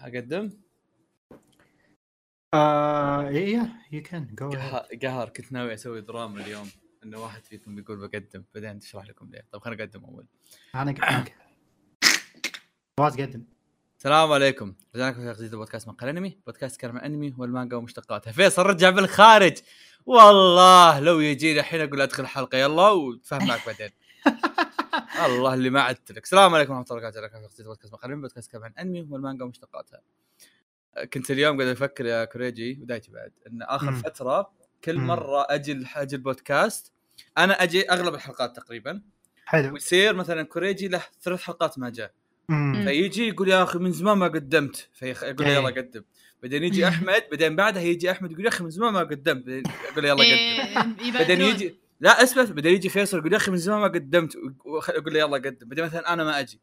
اقدم؟ آه إيه يو كان جو قهر كنت ناوي أسوي دراما اليوم إنه واحد فيكم بيقول بقدم بعدين اشرح لكم ليه. طيب خليني اقدم أول. أنا قلت فواز قدم. السلام عليكم. رجعنا لكم في جديد بودكاست مقال أنمي. بودكاست يتكلم عن الانمي والمانجا ومشتقاتها فيصل رجع بالخارج. والله لو يجيني الحين أقول أدخل الحلقة. يلا وتفهم معك بعدين. الله اللي ما عدت لك السلام عليكم ورحمة الله وبركاته. في بودكاست انمي بودكاست عن الانمي والمانجا ومشتقاتها. كنت اليوم قاعد أفكر يا كوريجي ودايتي بعد إن آخر. فترة كل. مرة أجي أجي البودكاست أنا أجي أغلب الحلقات تقريبا. حلو. ويصير مثلا كوريجي له ثلاث حلقات ما جاء. فيجي يقول يا أخي من زمان ما قدمت. فيقول له إيه. يلا قدم. بعدين يجي أحمد بعدين بعدها يجي أحمد يقول يا أخي من زمان ما قدمت. بعدين يقول له يلا قدم. إيه، بعدين يبادرون. يجي لا اسمع بعدين يجي فيصل يقول يا أخي من زمان ما قدمت. يقول له يلا قدم. بعدين مثلا أنا ما أجي.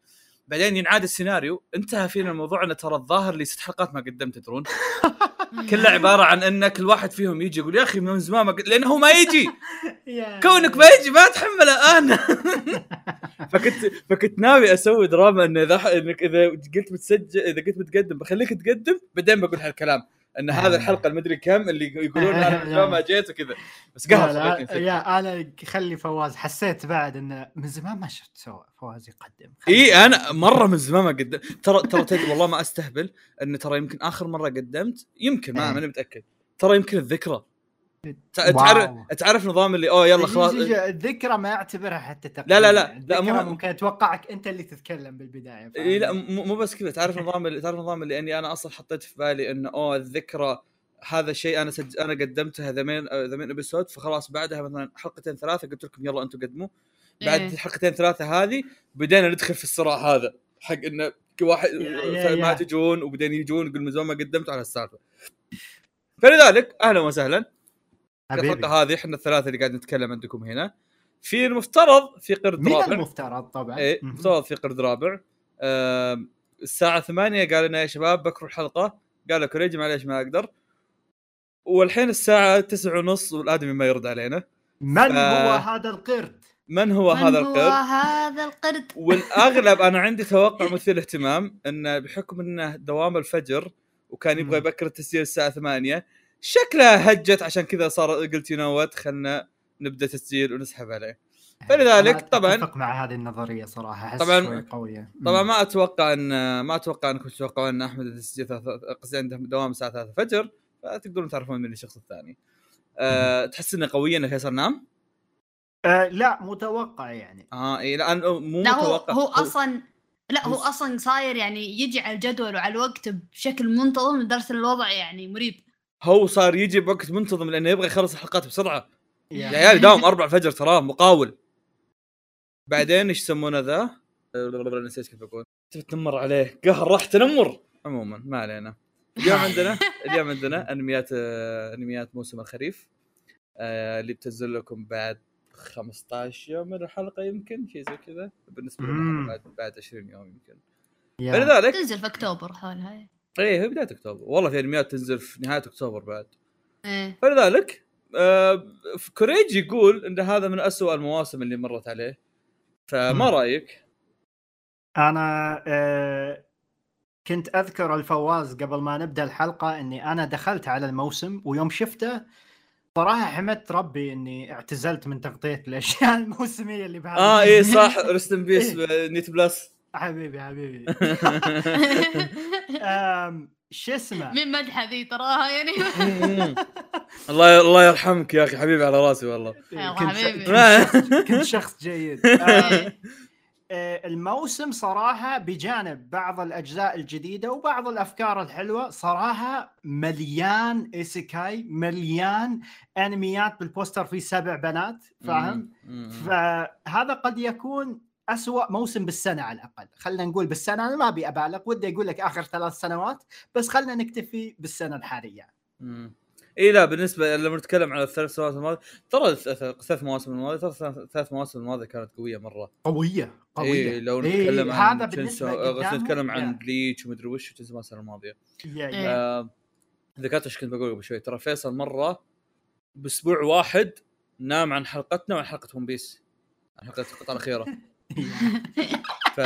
بعدين ينعاد السيناريو. انتهى فينا الموضوع. انه ترى الظاهر لي ست حلقات ما قدمت تدرون. كله عبارة عن إن كل واحد فيهم يجي يقول يا أخي من زمان ما قد... لأنه هو ما يجي. كونك ما يجي ما اتحمله أنا. فكنت فكنت ناوي أسوي دراما انه إذا إنك إذا قلت بتسجل إذا قلت بتقدم بخليك تقدم. بعدين بقول هالكلام. إن هذا الحلقة المدري كم اللي يقولون أنا من زمان ما جيت وكذا. بس قهر. يا أنا خلي فواز. حسيت بعد انه من زمان ما شفت فواز يقدم. إي أنا مرة من زمان ما قدمت ترى ترى تدري والله ما أستهبل إن ترى يمكن آخر مرة قدمت يمكن ما إيه. ماني متأكد. ترى يمكن الذكرى. تعرف تعرف نظام اللي أوه يلا خلاص الذكرى ما اعتبرها حتى تقديم لا، لا، لا. لا، الذكرى مو- ممكن أتوقعك أنت اللي تتكلم بالبداية؟ إي لا مو مو بس كذا تعرف نظام اللي تعرف نظام اللي إني أنا أصلا حطيت في بالي انه أوه الذكرى هذا الشيء أنا سج... أنا قدمته ذمين ذمين ابيسود فخلاص بعدها مثلا حلقتين ثلاثة قلت لكم يلا أنتم قدموا بعد إيه. الحلقتين ثلاثة هذه بدينا ندخل في الصراع هذا حق انه كل واحد ما. تجون وبعدين يجون يقول من زمان ما قدمت على السالفة فلذلك أهلا وسهلا الحلقة هذه إحنا الثلاثة اللي قاعد نتكلم عندكم هنا. في المفترض في قرد من رابع. المفترض طبعا؟ إيه مهم. مفترض في قرد رابع. آم، الساعة 8 قال لنا يا شباب بكروا الحلقة. قال لك كوريجي معليش ما أقدر. والحين الساعة 9 ونص والآدمي ما يرد علينا. من ف- هو هذا القرد؟ من هو من هذا هو القرد؟ هذا القرد؟ والأغلب أنا عندي توقع مثير اهتمام إنه بحكم إنه دوام الفجر وكان يبغى. يبكر التسجيل الساعة 8 شكلها هجت عشان كذا صار قلت ينوت خلنا نبدأ تسجيل ونسحب عليه فلذلك طبعاً- أتفق مع هذه النظرية صراحة أحس طبعاً- شوي قوية طبعا. ما أتوقع ان ما أتوقع إنكم تتوقعون إن أحمد ثلاثة- قصدي عنده دوام الساعة 3 الفجر فتقدرون تعرفون من الشخص الثاني. أه تحس إنه قويا إنه فيصل نام؟ آه لا متوقع يعني آه إي لا أنا مو لا هو متوقع هو أصلا لا هو. أصلا صاير يعني يجي على الجدول وعلى الوقت بشكل منتظم لدرجة الوضع يعني مريب هو صار يجي بوقت منتظم لأنه يبغى يخلص الحلقات بسرعة. يا يعني عيال داوم 4 الفجر تراه مقاول. بعدين إيش يسمونه ذا؟ نسيت كيف أقول. تنمر عليه قهر راح تنمر عموما ما علينا. اليوم عندنا اليوم عندنا أنميات أنميات موسم الخريف آه، اللي بتنزل لكم بعد 15 يوم من الحلقة يمكن شيء زي كذا بالنسبة لنا بعد بعد 20 يوم يمكن يا. فلذلك تنزل في أكتوبر حولها إيه هي بداية أكتوبر. والله في أنميات تنزل في نهاية أكتوبر بعد. إيه. فلذلك آه في كوريجي يقول إن هذا من أسوأ المواسم اللي مرت عليه. فما مم. رأيك؟ أنا آه كنت أذكر الفواز قبل ما نبدأ الحلقة إني أنا دخلت على الموسم ويوم شفته صراحة حمدت ربي إني اعتزلت من تغطية الأشياء الموسمية اللي بهذا آه إيه صح. ريست بيس إيه. نيت بلس حبيبي حبيبي. شو اسمه؟ من مدحه ذي تراها يعني. الله الله يرحمك يا أخي حبيبي على راسي والله. يلا كنت ش- حبيبي. كنت شخص- جيد. إيه. آه، الموسم صراحة بجانب بعض الأجزاء الجديدة وبعض الأفكار الحلوة صراحة مليان إيسيكاي مليان أنميات بالبوستر فيه سبع بنات فاهم؟ فهذا قد يكون أسوأ موسم بالسنة على الأقل. خلينا نقول بالسنة أنا ما أبي أبالغ ودي أقول لك آخر ثلاث سنوات بس خلينا نكتفي بالسنة الحالية. مم. إي لا بالنسبة لما نتكلم على الثلاث سنوات الماضيه ترى الث- ثلاث مواسم الماضيه ترى ثلاث- ثلاث مواسم الماضيه كانت قوية مرة. قوية قوية. إي لو إيه، نتكلم عن هذا بالنسبة تنسو- قدامه، نتكلم عن يا. Bleach ومدري وش تنسى السنة الماضية. إيه. آه، ذكرت إيش كنت بقول قبل شوي؟ ترى فيصل مرة بأسبوع واحد نام عن حلقتنا وعن حلقة One Piece عن حلقة القطعه الأخيرة. ف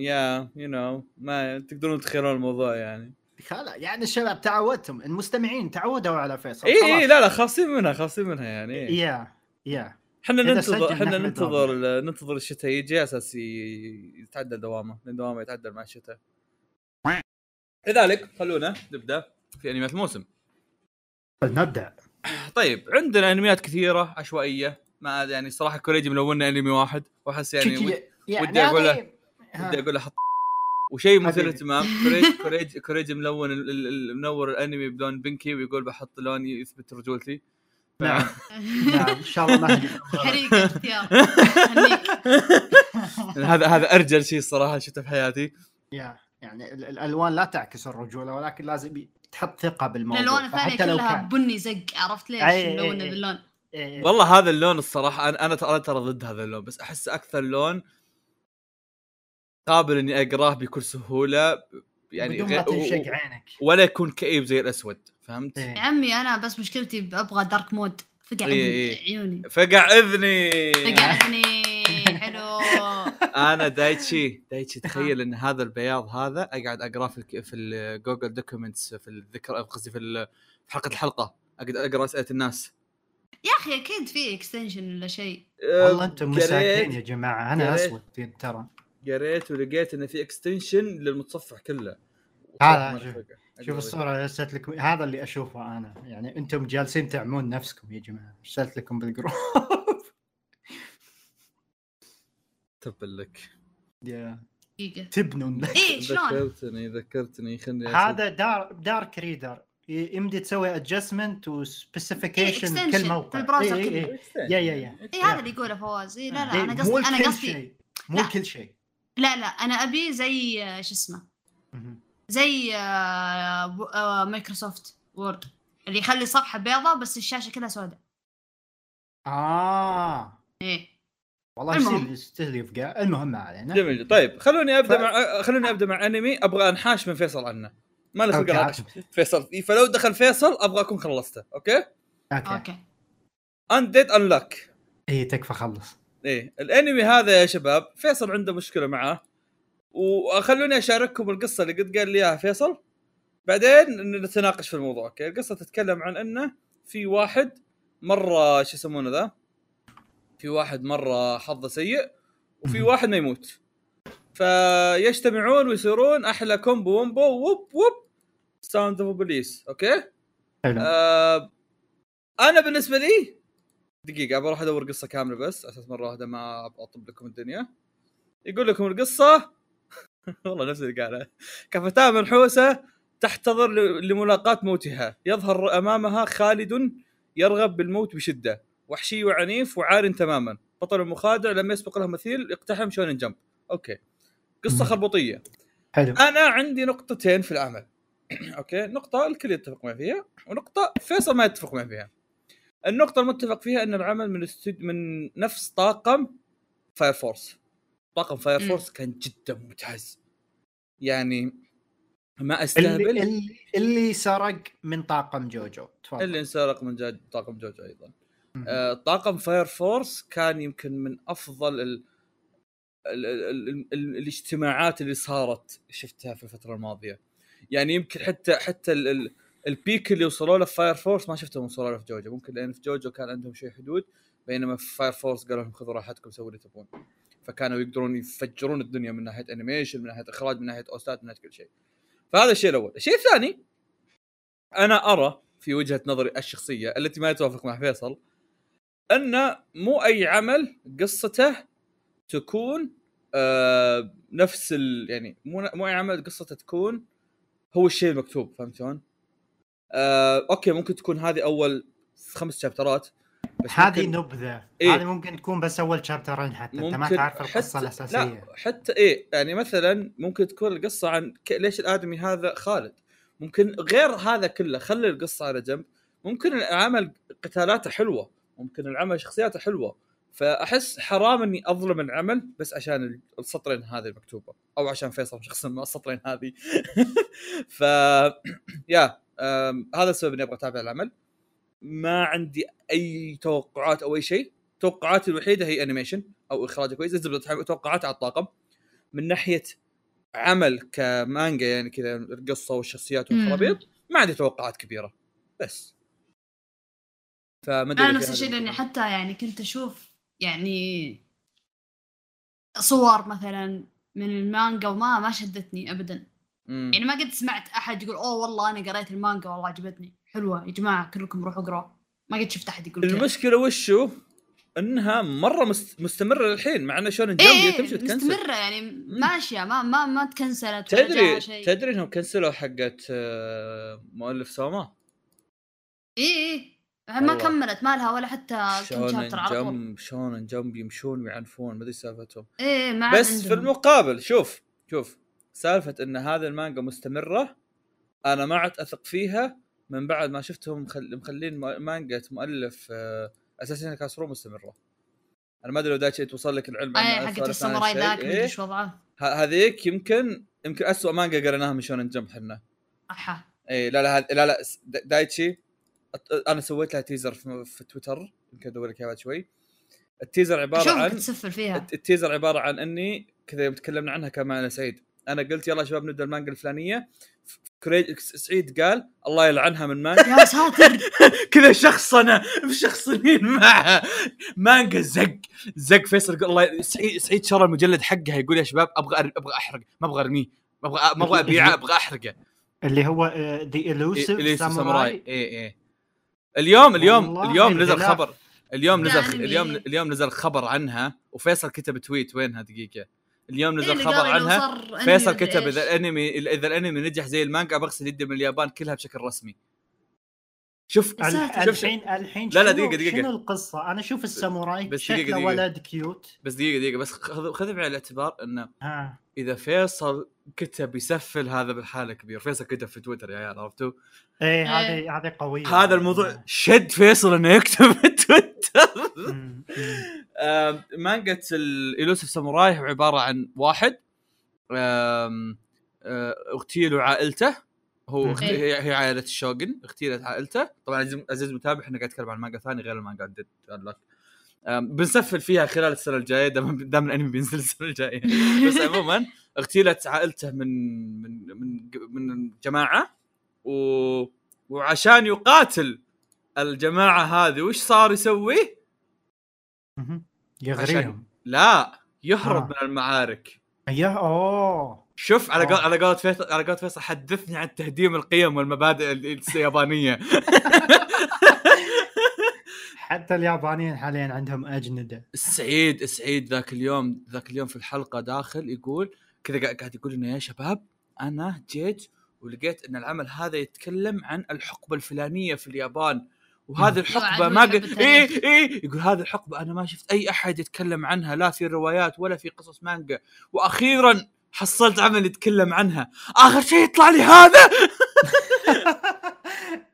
yeah you know ما تقدرون تتخيلون الموضوع يعني. خلا يعني الشباب تعودتم المستمعين تعودوا على فيصل اي اي خلاص. لا لا خالصين منها خالصين منها يعني. yeah yeah إحنا ننتظر إحنا ننتظر ننتظر الشتاء يجي على أساس ي- يتعدل دوامة لأن دوامة يتعدل مع الشتاء. لذلك خلونا نبدأ في أنميات الموسم. نبدأ. طيب عندنا أنميات كثيرة عشوائية. ما يعني صراحة كوريجي ملونا انمي واحد وأحس يعني يعني ودي أقول له- ها. ودي أقول له حط وشيء مثير حبيبي. للاهتمام كوريج كوريج كوريج ملون ال- ال- ال- منور الأنمي بلون بنكي ويقول بحط لون يثبت رجولتي. نعم. نعم إن شاء الله ما حريق اختيار. هذا هذا أرجل شيء الصراحة شفته في حياتي. يا يعني ال- الألوان لا تعكس الرجولة ولكن لازم تحط ثقة بالموضوع الألوان الثانية كلها بني زق عرفت ليش ملونة. باللون؟ إيه، والله هذا اللون الصراحة أنا أنا ترى ترى ضد هذا اللون بس أحس أكثر لون قابل إني أقراه بكل سهولة يعني بدون غير ما تنشق عينك. ولا يكون كئيب زي الأسود فهمت؟ إيه. يا عمي أنا بس مشكلتي أبغى dark mode فقع إيه، إيه. عيوني. فقع إذني. فقعتني حلو. أنا دايتشي دايتشي تخيل إن هذا البياض هذا أقعد أقراه في الك- في ال Google Documents في الذكر قصدي في حلقة الحلقة أقعد أقرأ أسئلة الناس. يا أخي أكيد في extension ولا شيء. والله أنتم مساكين يا جماعة. أنا. أسود ترى. قريت ولقيت انه في extension للمتصفح كله. هذا شوف- الصورة اللي ارسلت لكم هذا اللي أشوفه أنا. يعني أنتم جالسين تعمون نفسكم يا جماعة. ارسلت لكم بالجروب. تبا لك. يا. تبنون إيه شلون؟ ذكرتني ذكرتني خلني هذا دار Dark Reader يمدي تسوي adjustment إيه، و specification extension كل في موقع ال browser إيه، كله. إيه، إيه. yeah yeah yeah. إيه هذا اللي يقوله فواز. إيه لا لا إيه، أنا قصدي أنا كل قصدي شيء مو. كل شيء. لا لا أنا أبي زي آه، شو اسمه. زي آه، آه، Microsoft Word. اللي يخلي صفحة بيضاء بس الشاشة كلها سوداء. آه. إيه. والله. يصير يفقع المهم ما علينا. جميل. طيب خلوني أبدأ ف- مع خلوني أبدأ مع أنمي. أبغى أنحاش من فيصل عنه. ما له خلق اناقش فيصل. فلو دخل فيصل أبغى أكون خلصته okay؟ okay. okay. Undead Unluck إي تكفى خلص. إيه الأنمي هذا يا شباب فيصل عنده مشكلة معاه. وخلوني أشارككم القصة اللي قد قال لي إياها فيصل. بعدين نتناقش في الموضوع okay؟ القصة تتكلم عن إنه في واحد مرة شو يسمونه ذا؟ في واحد مرة حظه سيء وفي. واحد ما يموت. فيجتمعون ويصيرون أحلى combo wombo woop woop sound of police okay؟ حلو. آه أنا بالنسبة لي دقيقة بروح أدور قصة كاملة بس أساس مرة واحدة ما أطب لكم الدنيا. يقول لكم القصة. والله نفس اللي قاله. كفتاة منحوسه تحتضر لملاقاة موتها. يظهر أمامها خالد يرغب بالموت بشدة. وحشي وعنيف وعار تماما. بطل مخادع لم يسبق له مثيل يقتحم Shonen Jump. okay. قصة مم. خربوطية. حلو. أنا عندي نقطتين في العمل okay؟ نقطة الكل يتفق معي فيها ونقطة فيصل ما يتفق معي فيها. النقطة المتفق فيها إن العمل من استد... من نفس طاقم Fire Force طاقم Fire. Force كان جدا ممتاز. يعني ما أستهبل. اللي, اللي سرق من طاقم جوجو. تفضل. اللي انسرق من جد طاقم جوجو أيضا. آه، طاقم Fire Force كان يمكن من أفضل ال... ال... ال... ال... ال... الاجتماعات اللي صارت شفتها في الفترة الماضية. يعني يمكن حتى حتى ال... ال... ال peak اللي وصلوا له في Fire Force ما شفتهم وصلوا له في جوجو. ممكن لأن في جوجو كان عندهم شيء حدود بينما في Fire Force قالوا لهم خذوا راحتكم سووا اللي تبون. فكانوا يقدرون يفجرون الدنيا من ناحية animation من ناحية إخراج من ناحية OST ات من ناحية كل شيء. فهذا الشيء الأول. الشيء الثاني أنا أرى في وجهة نظري الشخصية التي ما يتوافق مع فيصل أن مو أي عمل قصته تكون آه نفس ال يعني مو مو اي عمل قصته تكون هو الشيء المكتوب فهمت شلون؟ آه okay ممكن تكون هذه أول خمس chapter ات بس هذه ممكن- نبذة. إيه. هذه ممكن تكون بس أول شابترين حتى. أنت ما ممكن تعرف القصة حتى- الأساسية. لا حتى إيه يعني مثلا ممكن تكون القصة عن ك... ليش الآدمي هذا خالد؟ ممكن غير هذا كله خلي القصة على جنب. ممكن العمل قتالاته حلوة ممكن العمل شخصياته حلوة. فأحس حرام إني أظلم العمل بس عشان السطرين هذه المكتوبة أو عشان فيصل شخصا ما السطرين هذه. ف يا هذا السبب إني أبغى أتابع العمل. ما عندي أي توقعات أو أي شيء. توقعاتي الوحيدة هي انيميشن أو إخراج كويس. توقعاتي على الطاقم. من ناحية عمل كمانجا يعني كذا القصة والشخصيات. والخرابيط ما عندي توقعات كبيرة. بس. فما أدري أنا نفس الشيء لأني. حتى يعني كنت أشوف يعني صور مثلا من المانجا وما ما شدتني ابدا. مم. يعني ما قد سمعت أحد يقول أوه والله أنا قريت المانجا والله عجبتني. حلوة يا جماعة كلكم روحوا اقروا ما قد شفت أحد يقول المشكلة وشو؟ إنها مرة مست... مستمرة للحين مع انه شلون جمب إيه تمشي وتكنسل. مستمرة يعني ماشية ما ما ما تكنسلت تدري تدري إنهم كنسلوا حقت آه، مؤلف سوما؟ اي اي ما والله. كملت ما لها ولا حتى كم شابتر على طول شونن جمب يمشون ويعنفون ما أدري سالفتهم إيه ما عاد بس في عندهم. المقابل شوف شوف سالفة إن هذه المانجا مستمرة أنا ما عاد أثق فيها من بعد ما شفتهم مخل... مخلين مانجا مؤلف آه، أساسا كاسرو مستمرة أنا ما أدري لو دايتشي توصل لك العلم أي حقت الساموراي. ذاك إيه؟ إيش وضعه هذيك يمكن يمكن اسوء مانجا قريناها من شونن جمب حنا أحا اي لا لا لا لا دايتشي أنا سويت لها تيزر في, في تويتر يمكن أدور لك اياه بعد شوي. ال teaser عبارة اشوفك عن تسفل فيها؟ الت- ال teaser عبارة عن إني كذا يوم تكلمنا عنها كان معنا سعيد. أنا قلت يلا يا شباب نبدأ المانجا الفلانية. سعيد قال الله يلعنها من مانجا. يا ساتر! كذا شخصنه مشخصنين معها مانجا زق زق فيصل قال الله سعيد سعيد شرى المجلد حقها. يقول يا شباب أبغى أبغى أحرق. ما أبغى أرميه. ما أبغى ما أبغى أبيعه أبغى أحرقه. اللي هو The Elusive Samurai اي اي اليوم اليوم اليوم نزل. خبر. اليوم نزل يعني- اليوم اليوم نزل خبر عنها وفيصل كتب tweet وينها دقيقة؟ اليوم إيه نزل اللي خبر عنها. فيصل كتب. إذا الأنمي إذا الأنمي نجح زي المانجا بغسل يدي من اليابان كلها بشكل رسمي. شوف الحين الحين لا، لا، شنو- دقيقة- دقيقة. شنو القصة؟ أنا أشوف الساموراي بس شكله دقيقة- دقيقة. ولد cute بس دقيقة دقيقة. بس خذ خذ بعين الاعتبار انه ها. إذا فيصل كتب يسفل هذا بالحالة كبير فيصل كتب في تويتر يا عيال عرفتوا؟ إيه هذه هذه قوية. هذا الموضوع شد فيصل إنه يكتب في تويتر. آم، مانجا ال Elusive Samurai هو عبارة عن واحد آه، اغتيل وعائلته هو. اغت- هي هي عائلة الشوغن اغتيلت عائلته. طبعا عزيز عزيز المتابع إحنا قاعد نتكلم عن مانجا ثانية غير المانجا ديد لك بنسفل فيها خلال السنة الجاية دام دام الأنمي بينزل السنة الجاية. بس عموما اغتيلت عائلته من من من من جماعة و وعشان يقاتل الجماعة هذه وش صار يسوي؟ يغريهم. لا يهرب آه. من المعارك. يا أوه. شوف على قول. على قولة فيصل على قولة فيصل حدثني عن تهديم القيم والمبادئ ال- اليابانية. حتى اليابانيين حاليا عندهم أجندة. سعيد سعيد ذاك اليوم ذاك اليوم في الحلقة داخل يقول كذا قاعد يقول لنا يا شباب أنا جيت ولقيت إن العمل هذا يتكلم عن الحقبة الفلانية في اليابان. وهذه الحقبة ما قد التاريخ. اي اي يقول هذه الحقبة أنا ما شفت أي أحد يتكلم عنها لا في روايات ولا في قصص مانجا. وأخيرا حصلت عمل يتكلم عنها. آخر شيء يطلع لي هذا!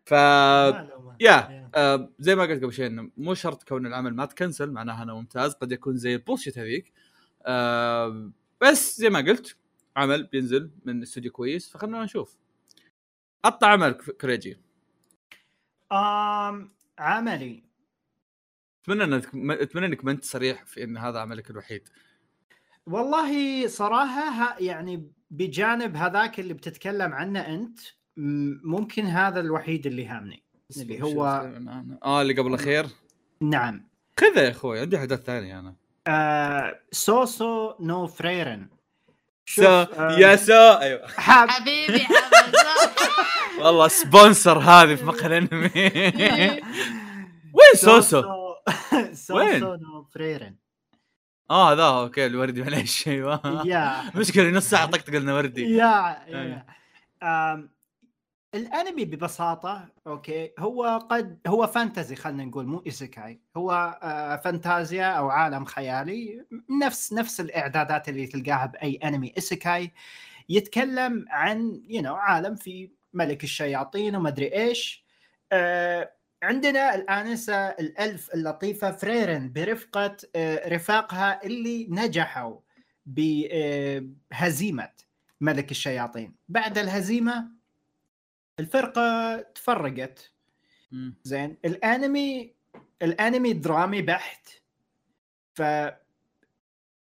ف. يا آه زي ما قلت قبل شوي إنه مو شرط كون العمل ما تكنسل معناها انه ممتاز قد يكون زي البولشيت هذيك. آه بس زي ما قلت عمل بينزل من استوديو كويس فخلنا نشوف. قطع عمل كريجي. آم عملي. أتمنى إنك أتمنى إنك ما أنت صريح في إن هذا عملك الوحيد. والله صراحة يعني بجانب هذاك اللي بتتكلم عنه أنت ممكن هذا الوحيد اللي هامني اللي هو آه اللي قبل الأخير؟ نعم. كذا يا أخوي عندي أحداث ثانية أنا. آه سوسو نو فريرن. so آه، yeah so أيوه. حبيبي والله sponsor هذه في مقهى الأنمي. وين سوسو؟ سوسو؟ نو فريرن. آه هذا okay الوردي معليش أيوه. yeah. مشكلة نص ساعة طقطق لنا وردي. yeah أيوة. yeah الأنمي ببساطة okay هو قد هو fantasy خلينا نقول مو isekai. هو آه، فانتازيا أو عالم خيالي نفس نفس الإعدادات اللي تلقاها بأي أنمي isekai. يتكلم عن you you know, عالم في ملك الشياطين وما أدري إيش. آه، عندنا الآنسة ال elf اللطيفة فريرن برفقة آه، رفاقها اللي نجحوا بهزيمة ملك الشياطين. بعد الهزيمة الفرقة تفرقت. زين الأنمي الأنمي درامي بحت. ف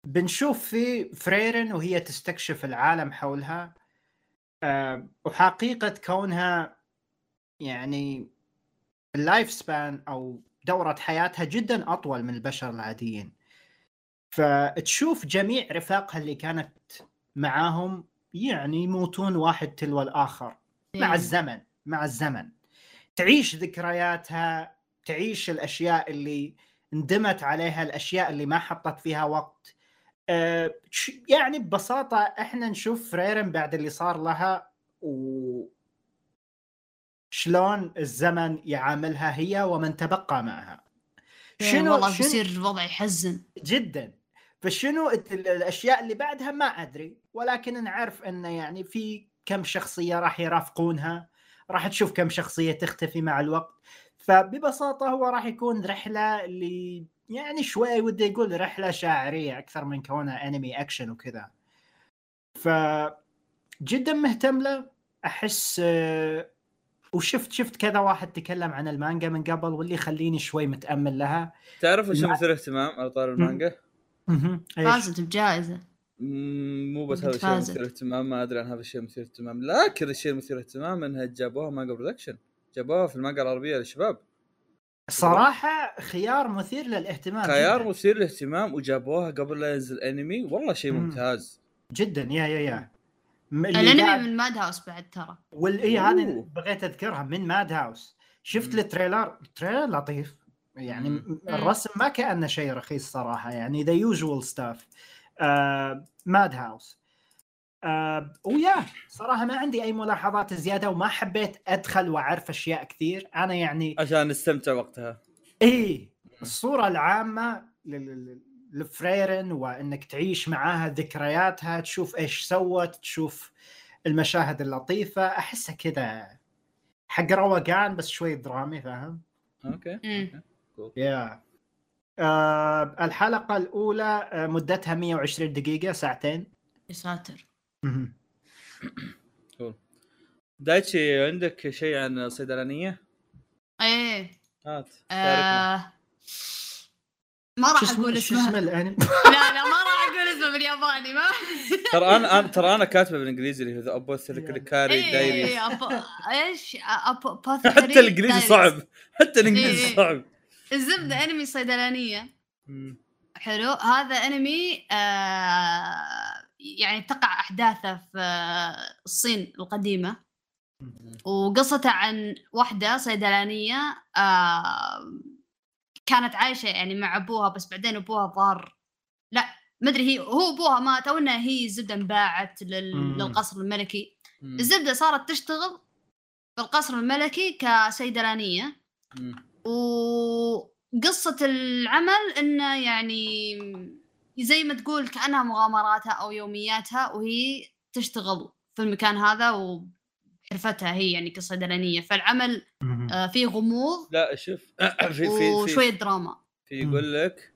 بنشوف في فريرن وهي تستكشف العالم حولها. آه، وحقيقة كونها يعني ال life span أو دورة حياتها جدا أطول من البشر العاديين. فتشوف جميع رفاقها اللي كانت معاهم يعني يموتون واحد تلو الآخر مع إيه. الزمن مع الزمن. تعيش ذكرياتها تعيش الأشياء اللي ندمت عليها الأشياء اللي ما حطت فيها وقت. أه يعني ببساطة إحنا نشوف فريرن بعد اللي صار لها و شلون الزمن يعاملها هي ومن تبقى معها. شنو والله شنو بيصير الوضع يحزن. جدا. فشنو الأشياء اللي بعدها ما أدري ولكن نعرف انه يعني في كم شخصية راح يرافقونها راح تشوف كم شخصية تختفي مع الوقت. فببساطة هو راح يكون رحلة اللي يعني شوي ودي يقول رحلة شاعرية أكثر من كونها أنمي أكشن وكذا. ف جدا مهتم له. أحس آه، وشفت شفت كذا واحد تكلم عن المانجا من قبل واللي يخليني شوي متأمل لها. تعرف وش مثير اهتمام على طار المانجا؟ فازت بجائزة. مو بس هذا الشيء. مثير اهتمام ما أدري عن هذا الشيء مثير اهتمام لكن الشيء المثير اهتمام إنها جابوها Manga Production جابوها في المانجا العربية للشباب. صراحة خيار مثير للاهتمام خيار جدا, مثير للاهتمام وجابوها قبل لا ينزل انمي والله شيء مم. ممتاز. جدا yeah yeah yeah. الانمي قاعد- من Madhouse بعد ترى. وال إيه هذه. بغيت أذكرها من Madhouse. شفت مم. ال trailer؟ ال trailer لطيف. يعني مم. الرسم ما كأنه شيء رخيص صراحة يعني the usual stuff Madhouse. آه و yeah صراحة ما عندي أي ملاحظات زيادة وما حبيت أدخل وأعرف أشياء كثير. أنا يعني عشان نستمتع وقتها. إيه الصورة العامة لل- لل- لفريرن وإنك تعيش معاها ذكرياتها تشوف إيش سوت تشوف المشاهد اللطيفة أحسها كذا حق روقان بس شوي درامي فاهم؟ okay yeah آه الحلقة الأولى آه مدتها 120 دقيقة ساعتين يا ساتر. دايتشي عندك شيء عن صيدلانيه؟ إيه هات. آه ما راح اسمه أقول شو اسمه اسمها الأنمي؟ لا لا ما راح أقول اسمه بالياباني ما ترى أنا أنا- ترى أنا كاتبة بالإنجليزي اللي هو The Apothecary إيه، Diary إيه، أب- إيش؟ أب- حتى الإنجليزي. صعب. حتى الإنجليزي إيه. صعب. الزبده انمي صيدلانيه. حلو. هذا انمي آه يعني تقع أحداثه في الصين القديمة. وقصته عن واحدة صيدلانية آه كانت عايشة يعني مع أبوها بس بعدين أبوها ظهر لا مدري هي هو أبوها مات أو انها هي الزبده انباعت لل... للقصر الملكي مم. الزبدة صارت تشتغل في القصر الملكي كصيدلانيه مم. وقصة العمل إنه يعني زي ما تقول كأنها مغامراتها أو يومياتها وهي تشتغل في المكان هذا وحرفتها هي يعني كصيدلانيه فالعمل. آه، فيه غموض لا شوف في في وشوية دراما. في يقول لك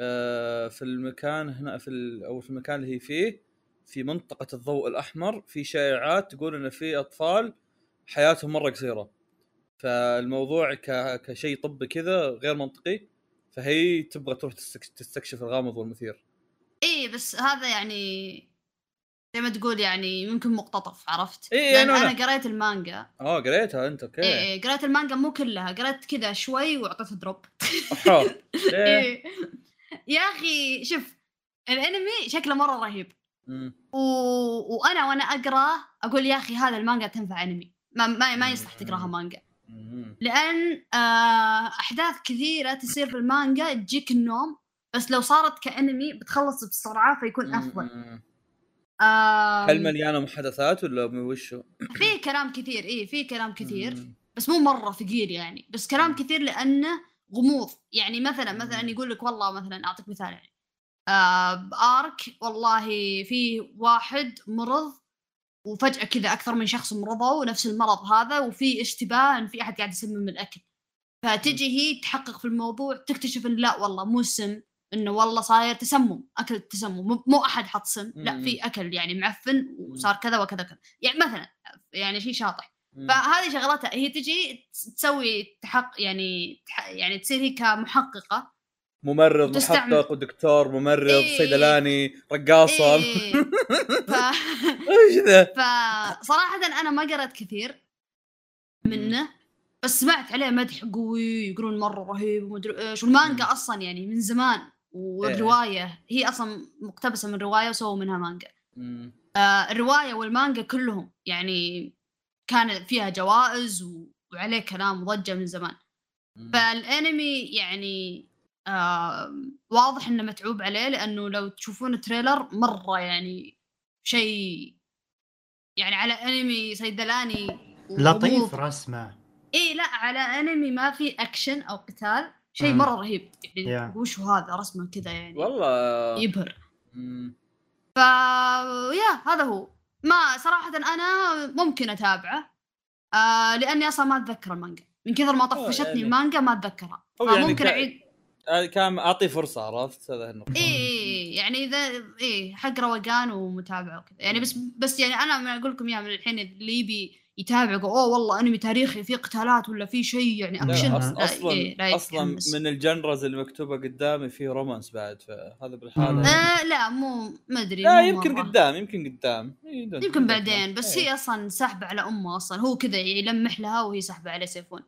آه، في المكان هنا في ال- أو في المكان اللي هي فيه في منطقة الضوء الأحمر في شائعات تقول إن في أطفال حياتهم مرة قصيرة. فالموضوع ك... كشيء طبي كذا غير منطقي فهي تبغى تروح تستك- تستكشف الغامض والمثير. اي بس هذا يعني زي ما تقول يعني ممكن مقتطف عرفت؟ إيه، لأن أنا- أنا قريت المانجا آه قريتها أنت أوكي اي إيه قريت المانجا مو كلها قريت كذا شوي وأعطيته drop؟ إيه. يا أخي شوف الأنمي شكله مرة رهيب. و... وأنا وأنا أقرأ أقول يا أخي هذا المانجا تنفع أنمي ما ما, ما يصلح تقراها مانجا. لأن آه أحداث كثيرة تصير في المانجا تجيك النوم بس لو صارت كأنمي بتخلص بسرعة فيكون أفضل هل مليانة محادثات ولا وشه؟ في كلام كثير اي في كلام كثير مم. بس مو مرة ثقيل يعني بس كلام كثير لأنه غموض يعني مثلا مثلا. يقول لك والله مثلا أعطيك مثال يعني آه بارك والله في واحد مرض وفجأة كذا أكثر من شخص مرضوا نفس المرض هذا وفي اشتباه إن في أحد قاعد يسمم الأكل فتجي هي تحقق في الموضوع تكتشف إن لا والله مو سم إنه والله صاير تسمم أكل تسمم مو- أحد حط سم لا. في أكل يعني معفن وصار كذا وكذا كذا يعني مثلا يعني شيء شاطح. فهذه شغلتها هي تجي تس- تسوي تحق يعني تح يعني تصير هي كمحققة ممرض محقق ودكتور ممرض إيه. صيدلاني رقاصة إيه. ف... إيش ذا؟ فصراحة أنا ما قرأت كثير منه بس سمعت عليه مدح قوي يقولون مرة رهيب ومدري إيش والمانجا مم. أصلا يعني من زمان والرواية هي أصلا مقتبسة من رواية وسووا منها مانجا. آه الرواية والمانجا كلهم يعني كان فيها جوائز و... وعليه كلام وضجة من زمان مم. فالأنمي يعني آه واضح إنه متعوب عليه لأنه لو تشوفون ال trailer مرة يعني شيء يعني على أنمي صيدلاني لطيف. رسمه اي لا على أنمي ما في أكشن أو قتال شيء. مرة رهيب. يعني Yeah. وش هذا؟ رسمه كذا يعني. والله. يبهر. ف yeah هذا هو. ما صراحة أنا ممكن أتابعه آه لأني أصلا ما أتذكر المانجا. من كثر ما طفشتني يعني- المانجا ما أتذكرها. يعني فممكن كا- أعيد. آه، كان اعطيه فرصة عرفت؟ هذا النقطة. إيه يعني إذا إيه حق روقان ومتابعة وكذا. يعني بس بس يعني أنا من أقول لكم إياها من الحين اللي يبي يتابع يقول أوه والله أنمي تاريخي في قتالات ولا في شيء يعني لا، اكشن أص- لا، أصلا إيه، لا أصلا. من ال genres اللي مكتوبة قدامي فيه romance بعد فهذا بالحالة. آه لا مو ما أدري لا مو يمكن مرة. قدام يمكن قدام إيه، يمكن بعدين. بس إيه. هي أصلا ساحبة على أمه أصلا هو كذا يلمح لها وهي ساحبة عليه سيفون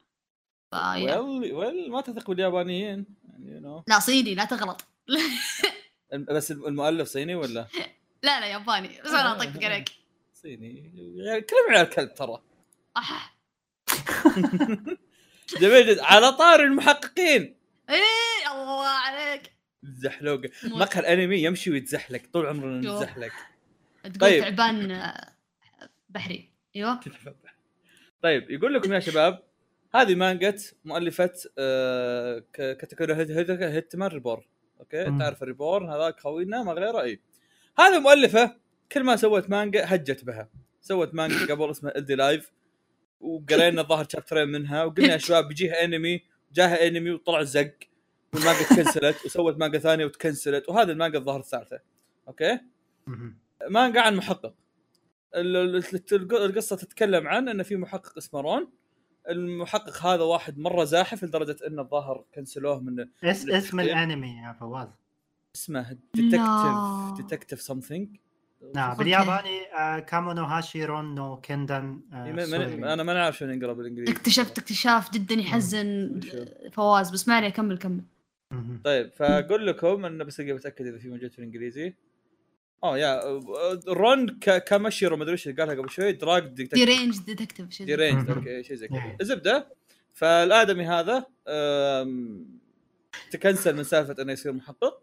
ويل ويل ما تثق باليابانيين يعني you know. لا صيني لا تغلط بس المؤلف صيني ولا لا لا ياباني بس أنا أطقطق عليك صيني. يعني كلهم عيال كلب ترى. جميل جدا على طار المحققين. إيه الله عليك. الزحلوق موت. مقهى الانمي يمشي ويتزحلق. طول عمرنا. نتزحلق. تقول طيب. تعبان آه، بحري. أيوه. طيب يقول لكم يا شباب هذه مانجا مؤلفة آه، ك- كاتاكوري هيت هيت هيتمان ريبورن. أوكي. تعرف الريبورن؟ هذاك خوينا ما غيره اي هذه مؤلفة كل ما سوت مانجا هجت بها. سوت مانجا قبل اسمها الدي لايف وقرينا الظاهر شابترين منها وقلنا يا شباب بيجيها انمي جاها انمي وطلع زق والمانجا تكنسلت وسوت مانجا ثانية وتكنسلت وهذه المانجا الظاهر الثالثة. أوكي. مانجا عن محقق. ال- ال- ال- القصة تتكلم عن إن في محقق اسمه رون. المحقق هذا واحد مرة زاحف لدرجة انه الظاهر كنسلوه من اس اسم. الانمي يا فواز. اسمه. detective detective something نعم. بالياباني آه، كامونو هاشي رون نو كندن آه،. أنا ما نعرف شلون ينقرا بالإنجليزي اكتشفت اكتشاف جدا يحزن؟ فواز بس ما عليه كمل كمل. طيب فاقول لكم انه بس ابي أتأكد إذا في موجود في الإنجليزي آه يا رون ك- كاماشيرو ما أدري إيش قالها قبل شوي دراج دي ديتكتيف رينج ديتكتيف شيء دي زي- رينج مهم. أوكي شيء زي كذا. الزبدة فالآدمي هذا تكنسل من سالفة إنه يصير محقق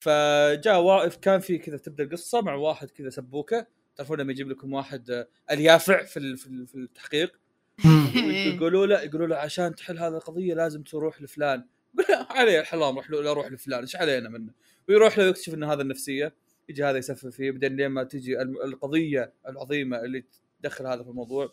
فجاء واقف كان في كذا تبدأ القصة مع واحد كذا سبوكة. تعرفون لما يجيب لكم واحد آه، اليافع في في ال- في التحقيق. يقولوا له يقولوا له عشان تحل هذه القضية لازم تروح لفلان. علي الحلام روح له لا أروح لفلان إيش علينا منه؟ ويروح له ويكتشف إن هذا النفسية. يجي هذا يسفف فيه بعدين لين ما تجي القضية العظيمة اللي تدخل هذا في الموضوع.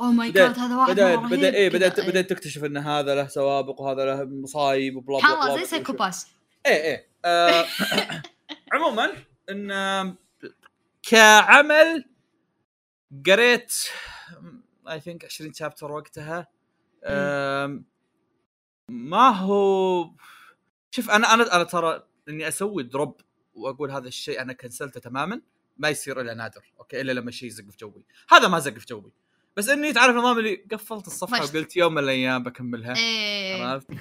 oh my god هذا واحد بدا بدا كذا، بدات. بدات تكتشف إن هذا له سوابق وهذا له مصايب و blah blah الله زي blah سايكو باس إيه إيه. آه عموما إن كعمل قريت I think 20 chapter وقتها. ما هو شوف أنا أنا أنا ترى إني أسوي drop وأقول هذا الشيء أنا كنسلته تماما ما يصير إلا نادر أوكي؟ إلا لما شيء يزق في جوي. هذا ما زق في جوي. بس إني تعرف نظام اللي قفلت الصفحة. وقلت يوم من الأيام بكملها إيه عرفت؟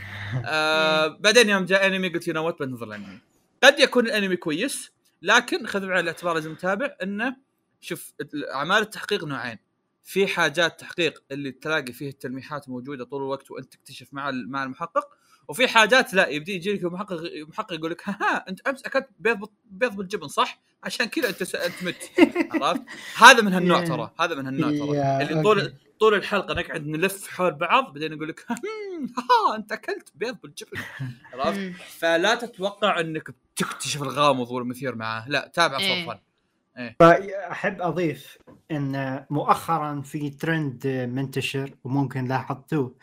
آه بعدين يوم جاء انمي قلت يو نوت بنتظر الأنمي قد يكون الأنمي كويس لكن خذ بعين الاعتبار لازم متابع إنه شوف أعمال التحقيق نوعين في حاجات تحقيق اللي تلاقي فيه التلميحات موجودة طول الوقت وأنت تكتشف مع مع المحقق وفي حاجات لا يبدي يجي لك محقق محقق يقول لك ها, ها أنت أمس أكلت بيض بيض بالجبن صح؟ عشان كذا أنت س- أنت مت عرفت؟ هذا من هالنوع ترى هذا من هالنوع ترى اللي طول. طول الحلقة نقعد نلف حول بعض بعدين يقول لك ها أنت أكلت بيض بالجبن عرفت؟ فلا تتوقع أنك بتكتشف الغامض والمثير معاه لا تابع إيه. for fun فأحب أضيف إن مؤخرا في ترند منتشر وممكن لاحظتوه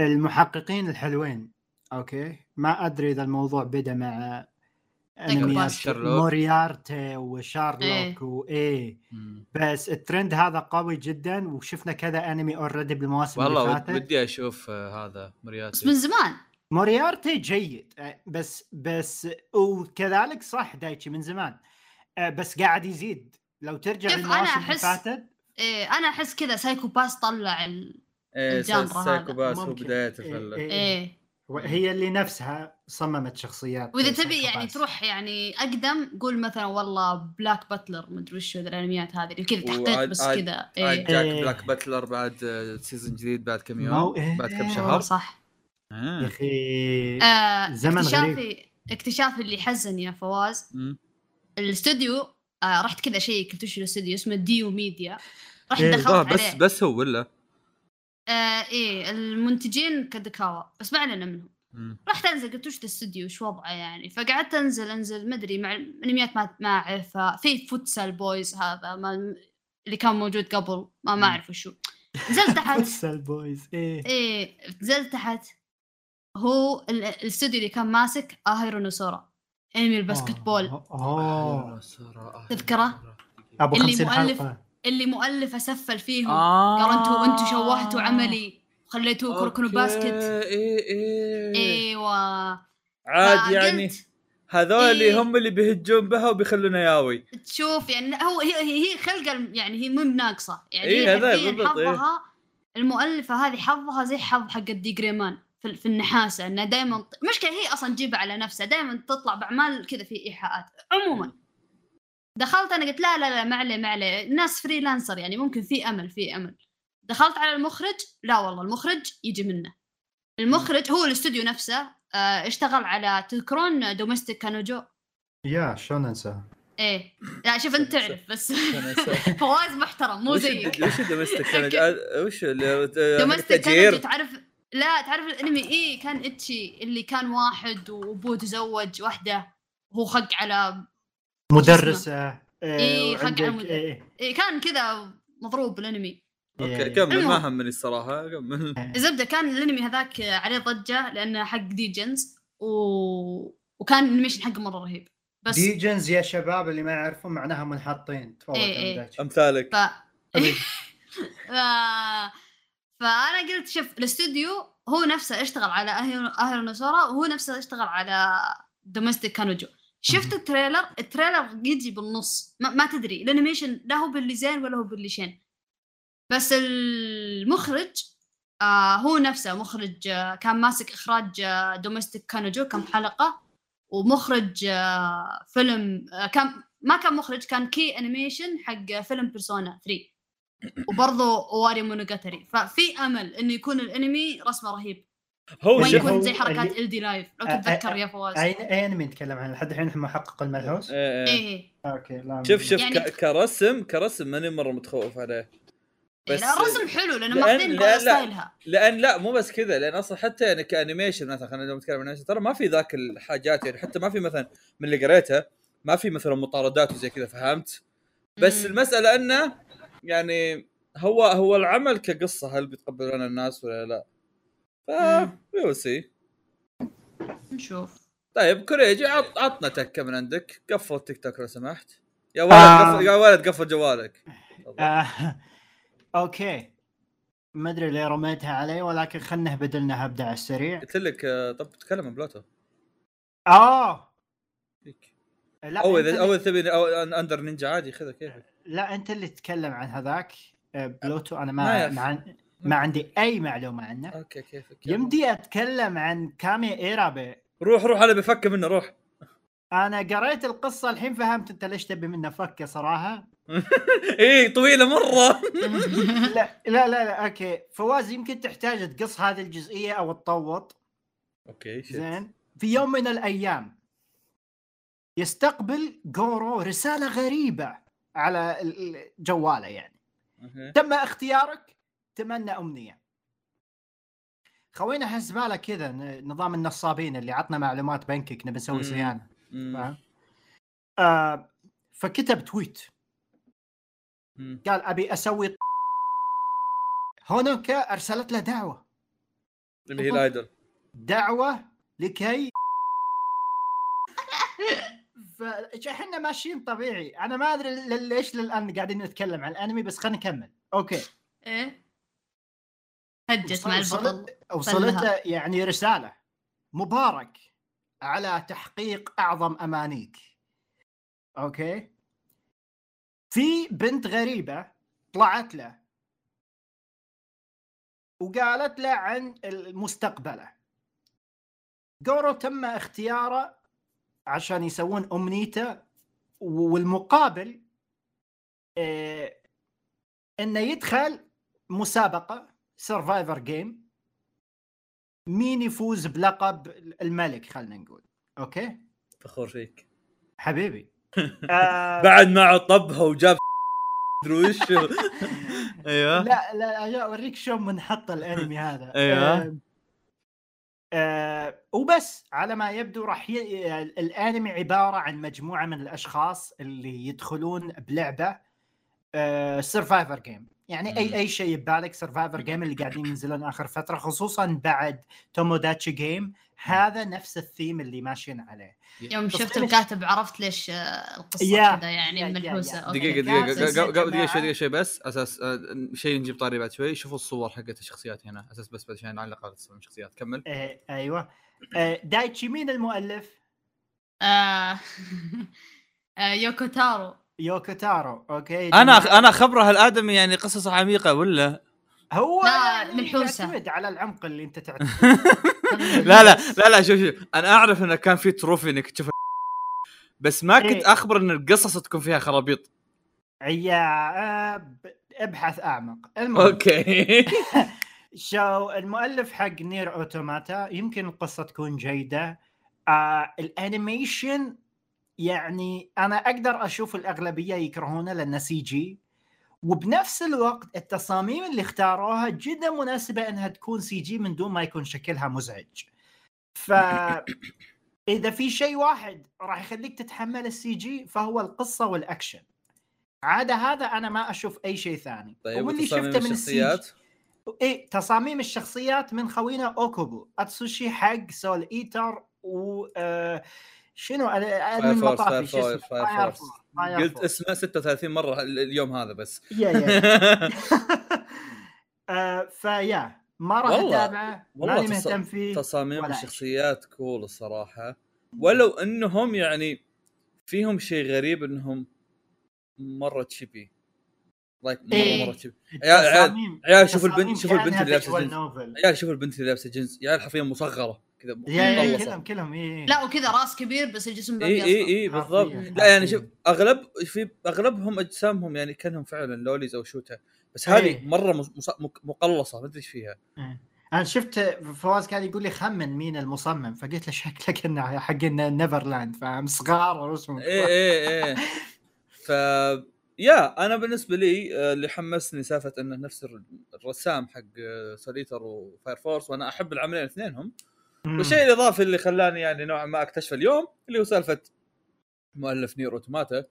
المحققين الحلوين أوكي. ما أدري إذا الموضوع بدأ مع أنميات. موريارتي وشارلوك وايه بس الترند هذا قوي جدا وشفنا كذا أنمي already بالمواسم والله اللي فاتت. ودي أشوف آه، هذا بس مرياتي من زمان. موريارتي جيد. آه، بس بس وكذلك صح دايتشي من زمان. آه، بس قاعد يزيد. لو ترجع للمواسم اللي فاتت. إيه أنا أحس كذا سايكو باس طلع ال... إيه ال genre هذا. سايكو باس هو. بدايته في إيه، ال- إيه. هي اللي نفسها صممت شخصيات وإذا تبي يعني. تروح يعني أقدم قول مثلا والله بلاك باتلر مدري وش الأنميات هذه اللي كذا تحقيق بس عاد- كذا إيه جاك إيه. بلاك باتلر بعد season جديد بعد كم يوم مو- إيه. بعد كم آه، شهر صح يا آه. أخي آه زمن غريب. اكتشافي اكتشافي اللي حزن يا فواز. الاستوديو آه رحت كذا شيء قلت وش الاستوديو اسمه ديو ميديا رحت إيه. دخلت آه، عليه بس بس هو ولا آه إيه المنتجين كادوكاوا بس ما علينا منهم. رحت انزل قلت وش ذا الاستوديو وش وضعه يعني؟ فقعدت أنزل أنزل ما أدري مع انميات ما ما أعرفها. في فوتسال بويز هذا ما اللي كان موجود قبل ما ما أعرف وشو. نزلت تحت. فوتسال بويز إيه. إيه نزلت تحت. هو ال- الاستوديو اللي كان ماسك اهيرو نو سورا أنمي الباسكت بول. اوه أوه. تذكره؟ أبو اللي 50 مؤلف- حلقه اللي مؤلفه سفل فيهم. آه. قال أنتوا أنتوا شوهتوا عملي. وخليتوه أوكي، basket. إيه إيه. إيوه. عاد يعني هذول إيه. هم اللي بيهجون بها وبيخلونا ياوي. تشوف يعني هو هي هي خلقه الم- يعني هي مو بناقصة. يعني إيه، هذا بالضبط، إيه. حظها المؤلفة هذه حظها زي حظ حق الديجريمان في, في النحاسة. إنها دائما مشكلة هي أصلا تجيبها على نفسها. دائما تطلع بأعمال كذا في إيحاءات. عموما. دخلت أنا قلت لا لا لا ما عليه ما عليه. الناس freelancer يعني ممكن في أمل في أمل. دخلت على المخرج لا والله المخرج يجي منه. المخرج هو الاستوديو نفسه آه اشتغل على تذكرون دوميستيك كانوجو يا شلون أنسى؟ إيه. لا شوف أنت تعرف بس فواز محترم مو وش زيك. وش دومستيك وش اللي دومستيك تأجير؟ كانوجو تعرف لا تعرف الأنمي إيه كان إتشي اللي كان واحد وأبوه تزوج واحدة وهو خق على مدرسه إيه، خق وعندك- على المد- إيه، إيه كان كذا مضروب الانمي أوكي إيه. كمل ما. همني الصراحة كمل. الزبده كان الانمي هذاك عليه ضجة لأنه حق ديجنز و... وكان ال animation حقه مرة رهيب. بس degens يا شباب اللي ما يعرفون معناها منحطين. تفضل إيه، إيه. أمثالك. ف... ف... فأنا قلت شوف الاستوديو هو نفسه اشتغل على اهيرو نو سورا وهو نفسه اشتغل على دوميستيك كانوجو. شفت ال trailer؟ ال trailer يجي بالنص. ما, ما تدري. ال animation لا هو باللي زين ولا هو باللي شين بس المخرج آه هو نفسه مخرج آه كان ماسك إخراج آه دوميستيك كانوجو كم حلقة ومخرج آه فيلم آه كان ما كان مخرج كان كي انيميشن حق فيلم بيرسونا 3 وبرضه واري مونوجاتري ففي أمل إنه يكون الأنمي رسمة رهيب. هو ما شوف، يكون هو زي حركات ال دي لايف لو تتذكر يا فواز اي اي انمي نتكلم عنه لحد الحين محقق الملحوس إيه، إيه. إيه أوكي لا شوف شوف يعني- كرسم كرسم ماني مرة متخوف عليه إيه بس- لا الرسم حلو لأنه لأن- ماخذين لا- لا. ستايلها لأن لا مو بس كذا لأن أصلا حتى يعني كأنيميشن مثلا خلينا نتكلم عن انيميشن ترى ما في ذاك الحاجات يعني حتى ما في مثلا من اللي قريته ما في مثلا مطاردات وزي كذا فهمت؟ بس مم. المسألة إنه يعني هو هو العمل كقصة هل بيتقبلون الناس ولا لا؟ ف مم. we'll see نشوف. طيب كوريجي عط عطنا تكة من عندك. قفل التيك توك لو سمحت. يا ولد آه. قفل يا ولد قفل جوالك. آه، أوكي. ما أدري ليه رميتها علي ولكن خلنا بدلنا هبدا على السريع. قلت لك آه، طب تكلم عن بلوتو. آه. لا أو اذا أو تبي أو أندر نينجا عادي خذها كيفك. لا أنت اللي تتكلم عن هذاك. آه، بلوتو أنا ما ما يف- ما, عن... ما عندي أي معلومة عنه. أوكي كيفك يمدي أتكلم عن كامي إيرابي. روح روح أنا بفك منه روح. أنا قريت القصة الحين فهمت أنت ليش تبي منه فكه صراحة. إيه طويلة مرة. لا لا لا, لا أوكي. فواز يمكن تحتاج تقص هذه الجزئية أو تطوط. أوكي. زين. في يوم من الأيام يستقبل جورو رسالة غريبة على ال- ال- جواله يعني. تم اختيارك؟ تمنى أمنية. خوينا حسباله كذا نظام النصابين اللي عطنا معلومات بنكك نبي نسوي. صيانه آه فكتب تويت. مم. قال أبي أسوي هونوكا أرسلت له دعوة. اللي هي الآيدل. دعوة لكي فاحنا ماشيين طبيعي. أنا ما أدري ليش للآن قاعدين نتكلم عن الأنمي بس خلينا نكمل. أوكي. إيه. هجت مع البطل. وصلت يعني رسالة مبارك على تحقيق أعظم أمانيك. أوكي؟ في بنت غريبة طلعت له وقالت له عن مستقبله جورو تم اختياره عشان يسوون أمنيته والمقابل آه، إنه يدخل مسابقة survivor game مين يفوز بلقب الملك خلينا نقول. أوكي؟ فخور فيك. حبيبي. آه بعد ما عطبها وجاب ادري وش. أيوه. لا لا أجي أوريك شلون منحط الأنمي هذا. أيوة. آه آه وبس على ما يبدو راح ي... الأنمي عبارة عن مجموعة من الأشخاص اللي يدخلون بلعبة survivor game يعني. اي اي شيء ببالك survivor game اللي قاعدين ينزلون آخر فترة خصوصا بعد توموداتشي جيم هذا نفس الثيم اللي ماشيين عليه. يوم شفت الكاتب عرفت ليش آه، القصة كذا يعني ملحوسة. دقيقة كان دقيقة سلسلة قبل- جماعة. شوي دقيقة شوي بس أساس آه، شيء نجيب طاري بعد شوي. شوفوا الصور حقت الشخصيات هنا. أساس بس عشان نعلق على الشخصيات. كمل. آه أيوه. آه دايتشي مين المؤلف؟ آه، آه، يوكو تارو يوكو تارو أوكي؟ أنا أنا خبره الآدمي يعني قصص عميقة ولا؟ هو لا، يعني ملحوسة. يعتمد على العمق اللي أنت تعتمد. لا لا لا لا شوف شوف. أنا أعرف إنه كان في trophy إنك تشوف بس ما كنت إيه. أخبر إن القصص تكون فيها خرابيط. يا ابحث أعمق. المهم. أوكي. شو المؤلف حق نير أوتوماتا يمكن القصة تكون جيدة. آه ال animation يعني أنا أقدر أشوف الأغلبية يكرهونه لأنه CG وبنفس الوقت التصاميم اللي اختاروها جدا مناسبة إنها تكون CG من دون ما يكون شكلها مزعج. ف إذا في شيء واحد راح يخليك تتحمل ال CG فهو القصة والأكشن. عادة هذا أنا ما أشوف أي شيء ثاني. طيب واللي شفته من الشخصيات؟ إيه تصاميم الشخصيات من خوينا اوكوبو أتسوشي حق سول إيتر و آه، شنو؟ فاير شو اسمه؟ قلت. اسمه 36 مرة ال- اليوم هذا بس. يا يا آه، فيا ما راح اتابعه ماني مهتم فيه تصاميم الشخصيات كول الصراحة. ولو إنهم يعني فيهم شيء غريب إنهم مرة تشيبي لايك مرة إيه. مرة تشيبي عيال عيال التصاميم البنت شوفوا البنت اللي لابسة visual جنس. عيال شوفوا البنت اللي لابسة جنس يا عيال حرفيا مصغرة. كذا مقلصة. كلهم كلهم إيه. لا وكذا راس كبير بس الجسم باقي اي اي اي بالضبط حرفياً. لا يعني شوف أغلب في أغلبهم أجسامهم يعني كأنهم فعلا lolis أو shota بس هذه إيه. مره مقلصة ما أدري إيش فيها إيه. أنا شفت فواز كان يقول لي خمن مين المصمم فقلت له شكلك إنه حق نيفرلاند فاهم صغار ورسمهم إيه إيه إيه ف yeah أنا بالنسبة لي آه، اللي حمسني سالفة إنه نفس الر- الرسام حق آه، سول إيتر وفاير فورس وأنا أحب العملين اثنينهم. والشيء الإضافي اللي خلاني يعني نوعا ما اكتشف اليوم اللي هو سالفة مؤلف نير اوتوماتا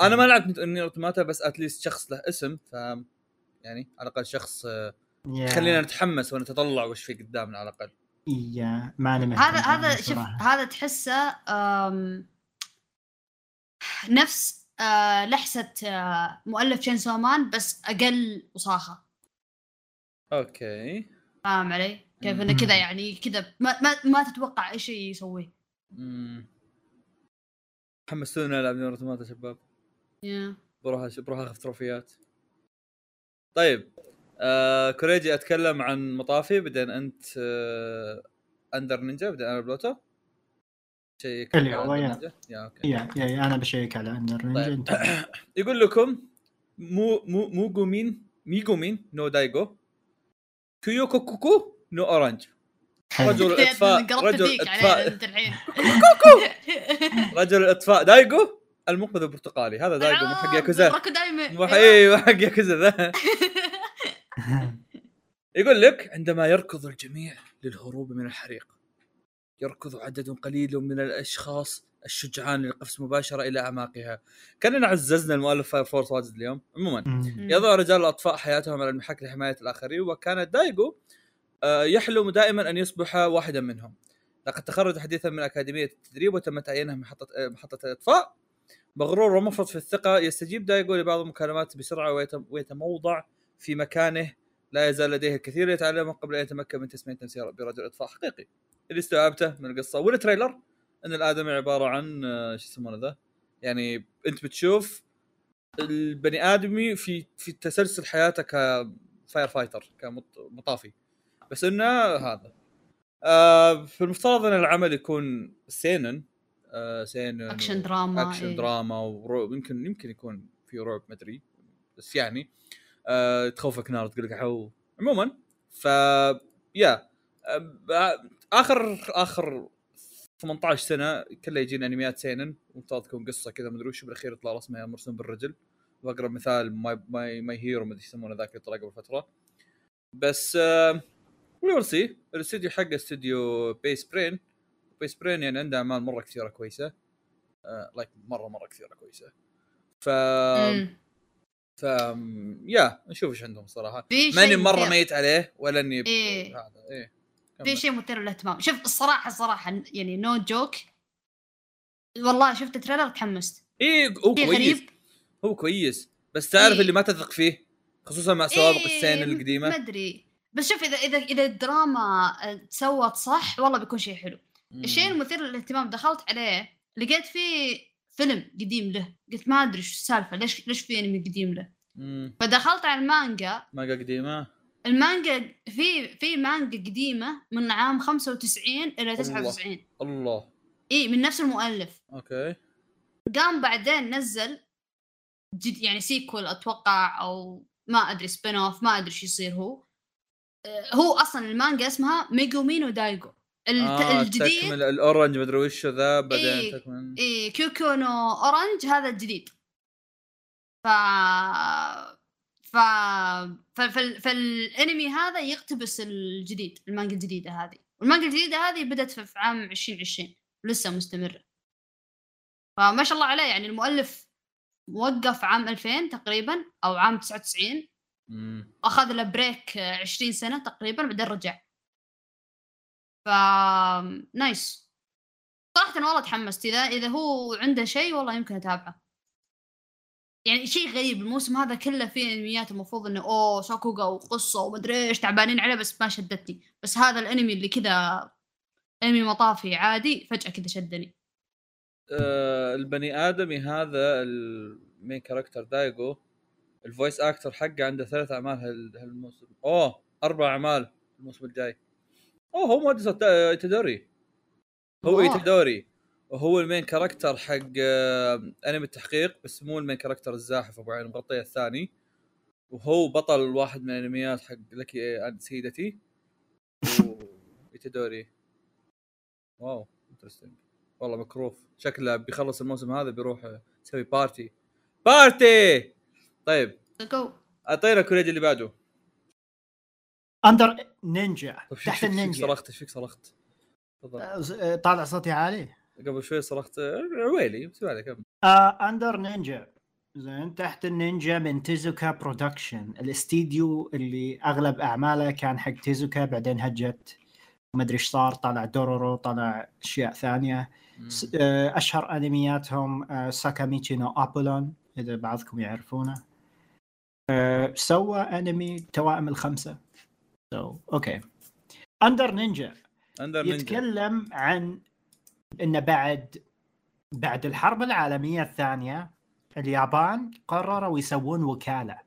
أنا ما لعبت نير اوتوماتا بس at least شخص له اسم ف يعني على الأقل شخص آه،. خلينا نتحمس ونتطلع وش في قدامنا على الأقل يا ماني مهتم هذا هذا شوف. هذا تحسه نفس آه، لحسة آه، مؤلف تشينسو مان بس أقل وصاخه أوكي فاهم علي؟ كيف إنه. كذا يعني كذا ما, ما, ما تتوقع اي شيء يسويه امم حمستونا العب Nier Automata شباب yeah. بروح أش- بروح أخذ تروفيات طيب آه كوريجي أتكلم عن مطافي بعدين أنت آه Under Ninja بعدين أنا بلوتو شيء اللي هو yeah. yeah okay yeah yeah yeah أنا بشيك على Under Ninja طيب. أنت يقول لكم مو مو موجو مين Megumi no Daigo Kyuukoku no Orange رجل الاطفاء رجل الاطفاء انت الحين رجل الاطفاء دايجو المنقذ البرتقالي. هذا دايجو مو حق ياكوزا. راكو دايما مو أيوه. حق ياكوزا ذا. يقول لك عندما يركض الجميع للهروب من الحريق يركض عدد قليل من الأشخاص الشجعان للقفز مباشرة إلى أعماقها. كأننا عززنا المؤلف Fire Force واجد اليوم. عموما. يضع رجال الأطفاء حياتهم على المحك لحماية الآخرين وكان دايجو آه، يحلم دائما أن يصبح واحدا منهم. لقد تخرج حديثا من أكاديمية التدريب وتم تعيينه محطه آه، محطة الاطفاء مغرور ومفرط في الثقة يستجيب دايجو لبعض المكالمات بسرعة ويتم- ويتموضع في مكانه. لا يزال لديه الكثير يتعلمه قبل أن يتمكن من تسمية نفسه برجل إطفاء حقيقي. اللي استوعبته من القصة وال trailer أن الآدمي عبارة عن آه، شو يسمونه ذا؟ يعني أنت بتشوف البني آدمي في في تسلسل حياته ك fire fighter كمطافي بس إنه هذا. آه في المفترض إن العمل يكون seinen آه seinen action دراما اكشن إيه. دراما ورعب يمكن يمكن يكون في رعب ما أدري. بس يعني آه تخوفك نار تقول لك حو عموما ف yeah آه، آخر آخر 18 سنة كلها يجينا أنميات seinen ومفترض تكون قصة كذا مدري وش. بالأخير يطلع رسمها مرسوم بالرجل. وأقرب مثال My My, My Hero ما أدري يسمونه ذاك اللي طلع قبل فترة. بس آه we'll see الاستديو حقه استديو Base Brain. Base Brain يعني عنده أعمال مرة كثيرة كويسة. آه like مرة مرة كثيرة كويسة. ف مم. ف yeah نشوف إيش عندهم صراحة. ماني مرة مثير. ميت عليه ولا إني إيه. هذا إيه. في. شيء مثير للاهتمام. شوف الصراحة الصراحة يعني no joke والله شفت trailer تحمست. إيه هو كويس. غريب. هو كويس. بس تعرف إيه. اللي ما تثق فيه خصوصا مع سوابق إيه، السين ما القديمه أدري. بس شوف إذا إذا إذا الدراما آه، تسوت صح والله بيكون شيء حلو. الشيء المثير للاهتمام دخلت عليه لقيت فيه فيلم قديم له. قلت ما أدري شو السالفة ليش ليش في أنمي قديم له؟ مم. فدخلت على المانجا. مانجا قديمة؟ المانجا في في مانجا قديمة من عام 95 إلى 99 الله. إي من نفس المؤلف. okay. قام بعدين نزل جد يعني sequel أتوقع أو ما أدري spin-off ما أدري شو يصير هو. هو أصلا المانجا اسمها Megumi no Daigo. آه الجديد تكمل ال Orange مدري وش ذا بعدين إيه. تكمل اي Kyuukoku no Orange هذا الجديد ف ف ف فال... فالانمي هذا يقتبس الجديد المانجا الجديدة هذه والمانجا الجديدة هذه بدأت في في عام 2020 ولسه مستمرة فما شاء الله عليه يعني المؤلف وقف عام 2000 تقريبا أو عام 99 مم. أخذ له break آه، 20 سنة تقريبا بعدين رجع. ف nice صراحة والله تحمست. إذا إذا هو عنده شيء والله يمكن أتابعه. يعني شيء غريب الموسم هذا كله فيه أنميات المفروض إنه أوه sakuga وقصة ومدري إيش تعبانين عليه بس ما شدتني. بس هذا الأنمي اللي كذا أنمي مطافي عادي فجأة كذا شدني. آه البني آدمي هذا ال main character دايجو ال voice actor حقه عنده ثلاث اعمال هال- هالموسم. أوه أربع اعمال الموسم الجاي. أوه هو مهندس ايتادوري هو wow. ايتادوري وهو ال main character حق آه، انمي التحقيق بس مو ال main character الزاحف أبو عين مغطيه الثاني. وهو بطل واحد من الانميات حق لكي اند سيدتي. ايتادوري wow interesting والله مكروف شكله بيخلص الموسم هذا بيروح آه، يسوي party party طيب. جو أعطينا كوريجي اللي بعده. Under Ninja طيب تحت النينجا. صرخت إيش فيك صرخت؟ تفضل. آه، طالع صوتي عالي. قبل شوي صرخت عويلي بس عليك كمل Under Ninja زين تحت النينجا من Tezuka Production الاستديو اللي أغلب أعماله كان حق تيزوكا بعدين هجت. ما أدري إيش صار طلع دورورو طلع أشياء ثانية. أشهر أنمياتهم ساكاميتشي نو ابولون إذا بعضكم يعرفونه. آه، سوى انمي توائم الخمسة. So, okay Under Ninja Under Ninja يتكلم عن إنه بعد بعد الحرب العالمية الثانية اليابان قرروا يسوون وكالة.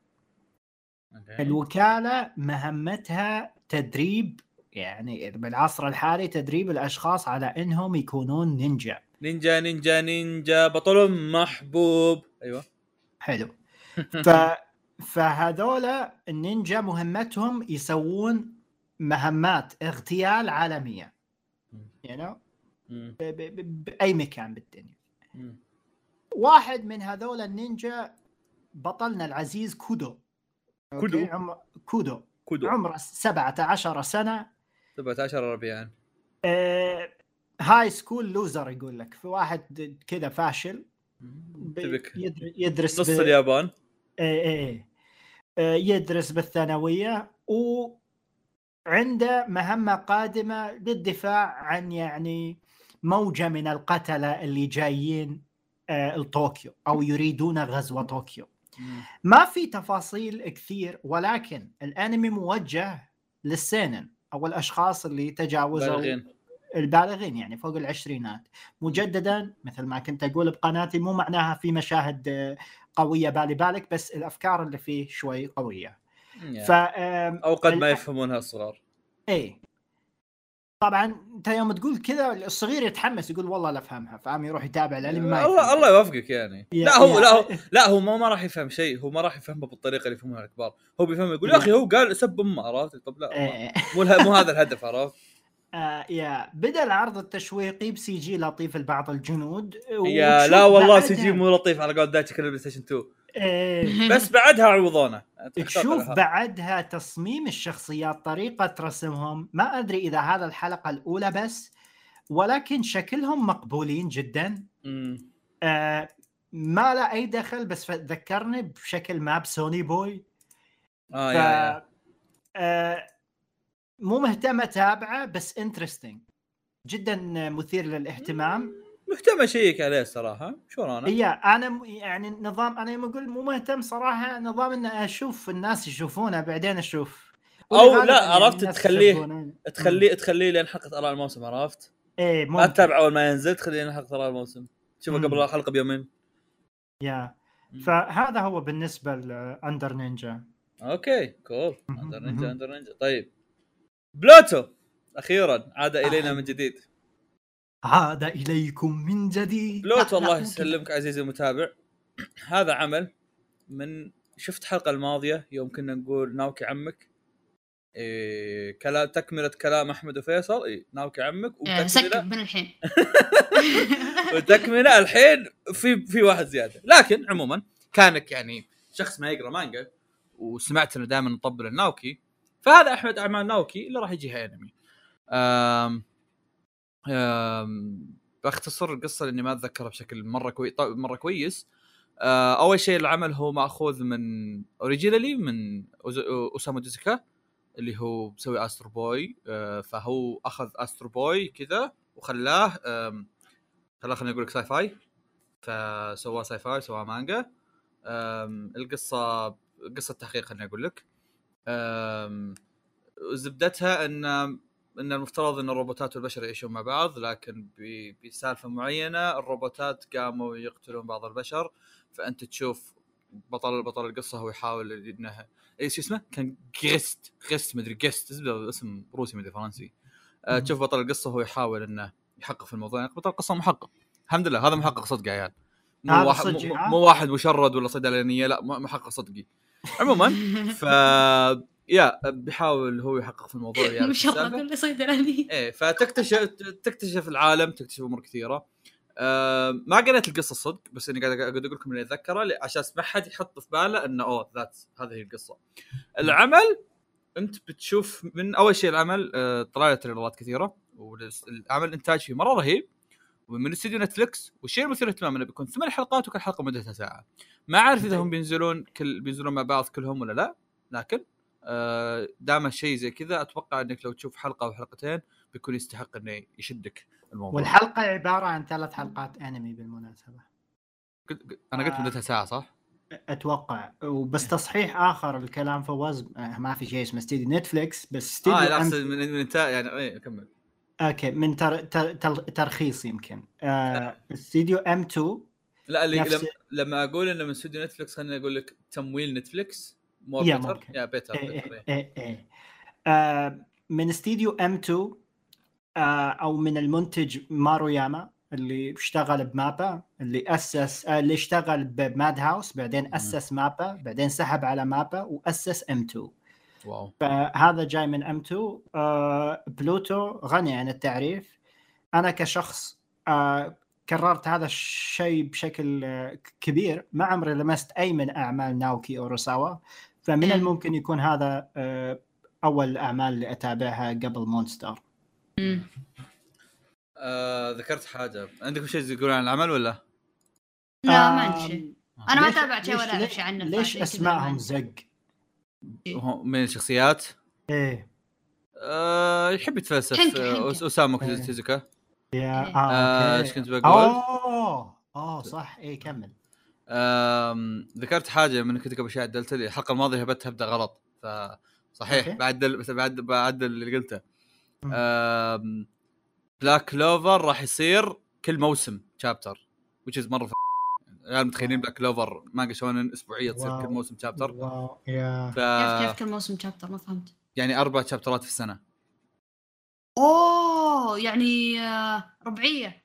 okay. الوكالة مهمتها تدريب يعني بالعصر الحالي تدريب الأشخاص على إنهم يكونون نينجا. نينجا نينجا نينجا بطل محبوب. أيوه. حلو. ف فهذولا النينجا مهمتهم يسوون مهمات اغتيال عالمية. you know? بأي مكان بالدنيا. واحد من هذول النينجا بطلنا العزيز كودو؟ كودو؟ عم... كودو. كودو. عمره 17 سنة. 17 ربيعان آه... high school loser يقول لك. في واحد كذا فاشل. ب- يدرس نص ب- اليابان. إيه إيه. يدرس بالثانوية وعنده مهمة قادمة للدفاع عن يعني موجة من القتلة اللي جايين آه، لطوكيو أو يريدون غزو طوكيو. ما في تفاصيل كثير ولكن الأنمي موجه للسينن أو الأشخاص اللي تجاوزوا بالغين البالغين يعني فوق العشرينات. مجددا مثل ما كنت أقول بقناتي مو معناها في مشاهد آه، قوية بالي بالك بس الأفكار اللي فيه شوي قوية. ف أو قد ما يفهمونها الصغار. إيه. طبعا أنت يوم تقول كذا الصغير يتحمس يقول والله لا أفهمها فاهم؟ يروح يتابع الأنمي. ما الله يفهم. الله يوفقك يعني. لا هو لا هو لا هو ما, ما راح يفهم شيء هو ما راح يفهمه بالطريقة اللي يفهمها الكبار. هو بيفهم يقول يا أخي هو قال سب أمه عرفت؟ طب لا إيه. مو مو هذا الهدف عرفت؟ آه يا بدا العرض التشويقي بسي جي لطيف لبعض الجنود يا لا والله سي جي مو لطيف على قول دايتش كل بلاي ستيشن 2 إيه. بس بعدها عوضونه تشوف بعدها. تصميم الشخصيات طريقة رسمهم. ما أدري إذا هذا الحلقة الأولى بس ولكن شكلهم مقبولين جدا. آه ما له أي دخل بس ذكرني بشكل ما ب Sonny Boy. آه ف... yeah yeah. آه مو مهتم أتابعه بس interesting جدا مثير للاهتمام مهتم اشيك عليه صراحة شو أنا هي أنا يعني نظام أنا يوم أقول مو مهتم صراحة نظام ان أشوف الناس يشوفونه بعدين أشوف ولغالباً لا، يعني عرفت تخليه-. تخليه تخليه لين حلقة اراء الموسم عرفت؟ إيه ما تتابع أول ما ينزل تخليه لين حلقة اراء الموسم تشوفه مم. قبل الحلقة بيومين yeah. فهذا هو بالنسبة ل Under Ninja okay cool. Under Ninja. Under Ninja طيب بلوتو أخيرا عاد إلينا من جديد. عاد إليكم من جديد. بلوتو الله. يسلمك عزيزي المتابع. هذا عمل من شفت الحلقة الماضية يوم كنا نقول ناوكي عمك. إيه كلام تكملة كلام أحمد وفيصل. إيه ناوكي عمك. skip وتكمله من الحين. وتكملة الحين في في واحد زيادة. لكن عموما كانك يعني شخص ما يقرأ مانجا وسمعت إنه دائما نطبل الناوكي فهذا احد اعمال ناوكي اللي راح يجيها أنمي. أم أم باختصر القصة لأني ما أتذكرها بشكل مرة كوي... مرة كويس. آه، أول شيء العمل هو مأخوذ من originally من أوسامو تيزوكا اللي هو مسوي Astro Boy آه، فهو أخذ Astro Boy كذا وخلاه خلاه خليني أقول لك sci-fi فسواه sci-fi سواه مانجا. القصة قصة تحقيق خليني أقول لك زبدتها إن إن المفترض إن الروبوتات والبشر يعيشون مع بعض لكن بسالفة معينة الروبوتات قاموا يقتلون بعض البشر فأنت تشوف بطل بطل القصة هو يحاول إنه إيش اسمه؟ كان جيست جيست مدري جيست اسم روسي مدري فرنسي آه،. تشوف بطل القصة هو يحاول إنه يحقق في الموضوع يعني بطل القصة محقق الحمد لله هذا محقق صدق يا عيال مو واحد مو؟ مو واحد مشرد ولا صيدلانيه لا محقق صدقي عموما ف yeah بيحاول هو يحقق في الموضوع يعرف مش الله السالفة. كل صيدلاني إيه فتكتشف تكتشف العالم تكتشف أمور كثيرة آه ما قريت القصة الصدق بس إني قاعد أقول لكم إني اتذكره عشان ما حد يحط في باله إنه أوه ذات هذه هي القصة. العمل أنت بتشوف من أول شيء العمل آه طلع له تريلرات كثيرة والعمل الانتاج فيه مرة رهيب ومن استديو نتفلكس والشيء المثير للاهتمام إنه بيكون ثمان حلقات وكل حلقة مدتها ساعة. ما أعرف إذا هم بينزلون كل بينزلون مع بعض كلهم ولا لا لكن آه دام شيء زي كذا أتوقع إنك لو تشوف حلقة أو حلقتين بيكون يستحق إنه يشدك الموضوع والحلقة عبارة عن ثلاث حلقات انمي بالمناسبة أنا قلت آه. مدتها ساعة صح؟ أتوقع وبس تصحيح آخر الكلام فواز آه، ما في شيء اسمه استديو Netflix بس استديو آه لا من انتهاء يعني إيه كمل okay من تر... تر... تر... ترخيص يمكن آه... استديو M2 لا اللي نفس- لما, لما أقول إنه من استوديو Netflix خليني أقول لك تمويل Netflix مو yeah better. yeah better إيه better إيه إيه. إيه إيه. آه من استديو M2 آه أو من المنتج ماروياما اللي اشتغل ب MAPPA اللي أسس آه اللي اشتغل ب Madhouse بعدين أسس MAPPA بعدين سحب على MAPPA وأسس M2 wow. فهذا جاي من M2 آه بلوتو غني عن التعريف. أنا كشخص آه كررت هذا الشيء بشكل آه كبير. ما عمري لمست أي من أعمال ناوكي اوراساوا فمن مم. الممكن يكون هذا آه أول الاعمال اللي أتابعها قبل Monster. آه ذكرت حاجة. عندكم شيء تقولون عن العمل ولا؟ لا ما عندي شيء. أنا ما تابعت شيء ولا أعرف شيء عنه ليش اسمائهم ما- زق؟ هو من الشخصيات؟ إيه. آه يحب يتفلسف. آه، أوسامو إيه. تيزوكا yeah إيه. آه، آه إيش okay كنت بقول؟ أوه! أوه صح. إيه كمل. آم، ذكرت حاجة من كنت قبل شوي عدلت لي. الحلقة الماضية جبتها ابدا غلط. فصحيح okay. بعدل بس بعد بعدل اللي قلته. Black Clover راح يصير كل موسم chapter which is مرة يعني متخيلين Black Clover مانجا شونن أسبوعية تصير كل. موسم chapter wow yeah. ف كيف كيف كل موسم chapter ما فهمت. يعني أربع شابترات في السنة. أوه يعني آه، ربعية.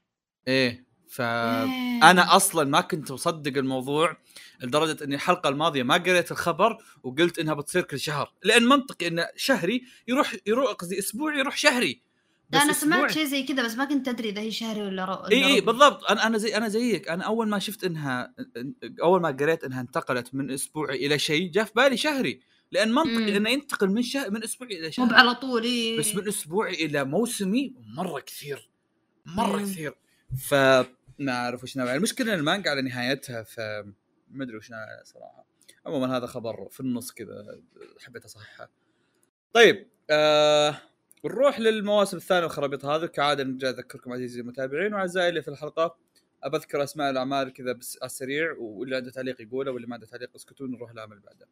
إيه ف إيه. أنا أصلا ما كنت مصدق الموضوع لدرجة إني الحلقة الماضية ما قريت الخبر وقلت إنها بتصير كل شهر لأن منطقي إن شهري يروح يروح قصدي أسبوعي يروح شهري. لا أنا سمعت شيء زي كذا بس ما كنت أدري إذا هي شهري ولا رو... اي اي بالضبط. أنا أنا زي أنا زيك. أنا أول ما شفت إنها أول ما قريت إنها انتقلت من أسبوعي إلى شيء جاء في بالي شهري. لأن منطقي. إنه ينتقل من شهر من أسبوعي إلى مو شهر. على طول إيه. بس من أسبوعي إلى موسمي مرة كثير. مرة مم. كثير. ف ما أعرف وش نوع المشكلة إن المانجا على نهايتها ف ما أدري وش صراحة. عموما هذا خبر في النص كذا حبيت أصححه. طيب آه نروح للمواسم الثانية والخرابيط هذه. كعادة نرجع أذكركم عزيزي المتابعين وأعزائي اللي في الحلقة أبذكر أسماء الأعمال كذا بس على السريع واللي عنده تعليق يقوله واللي ما عنده تعليق اسكتون نروح اللي بعده.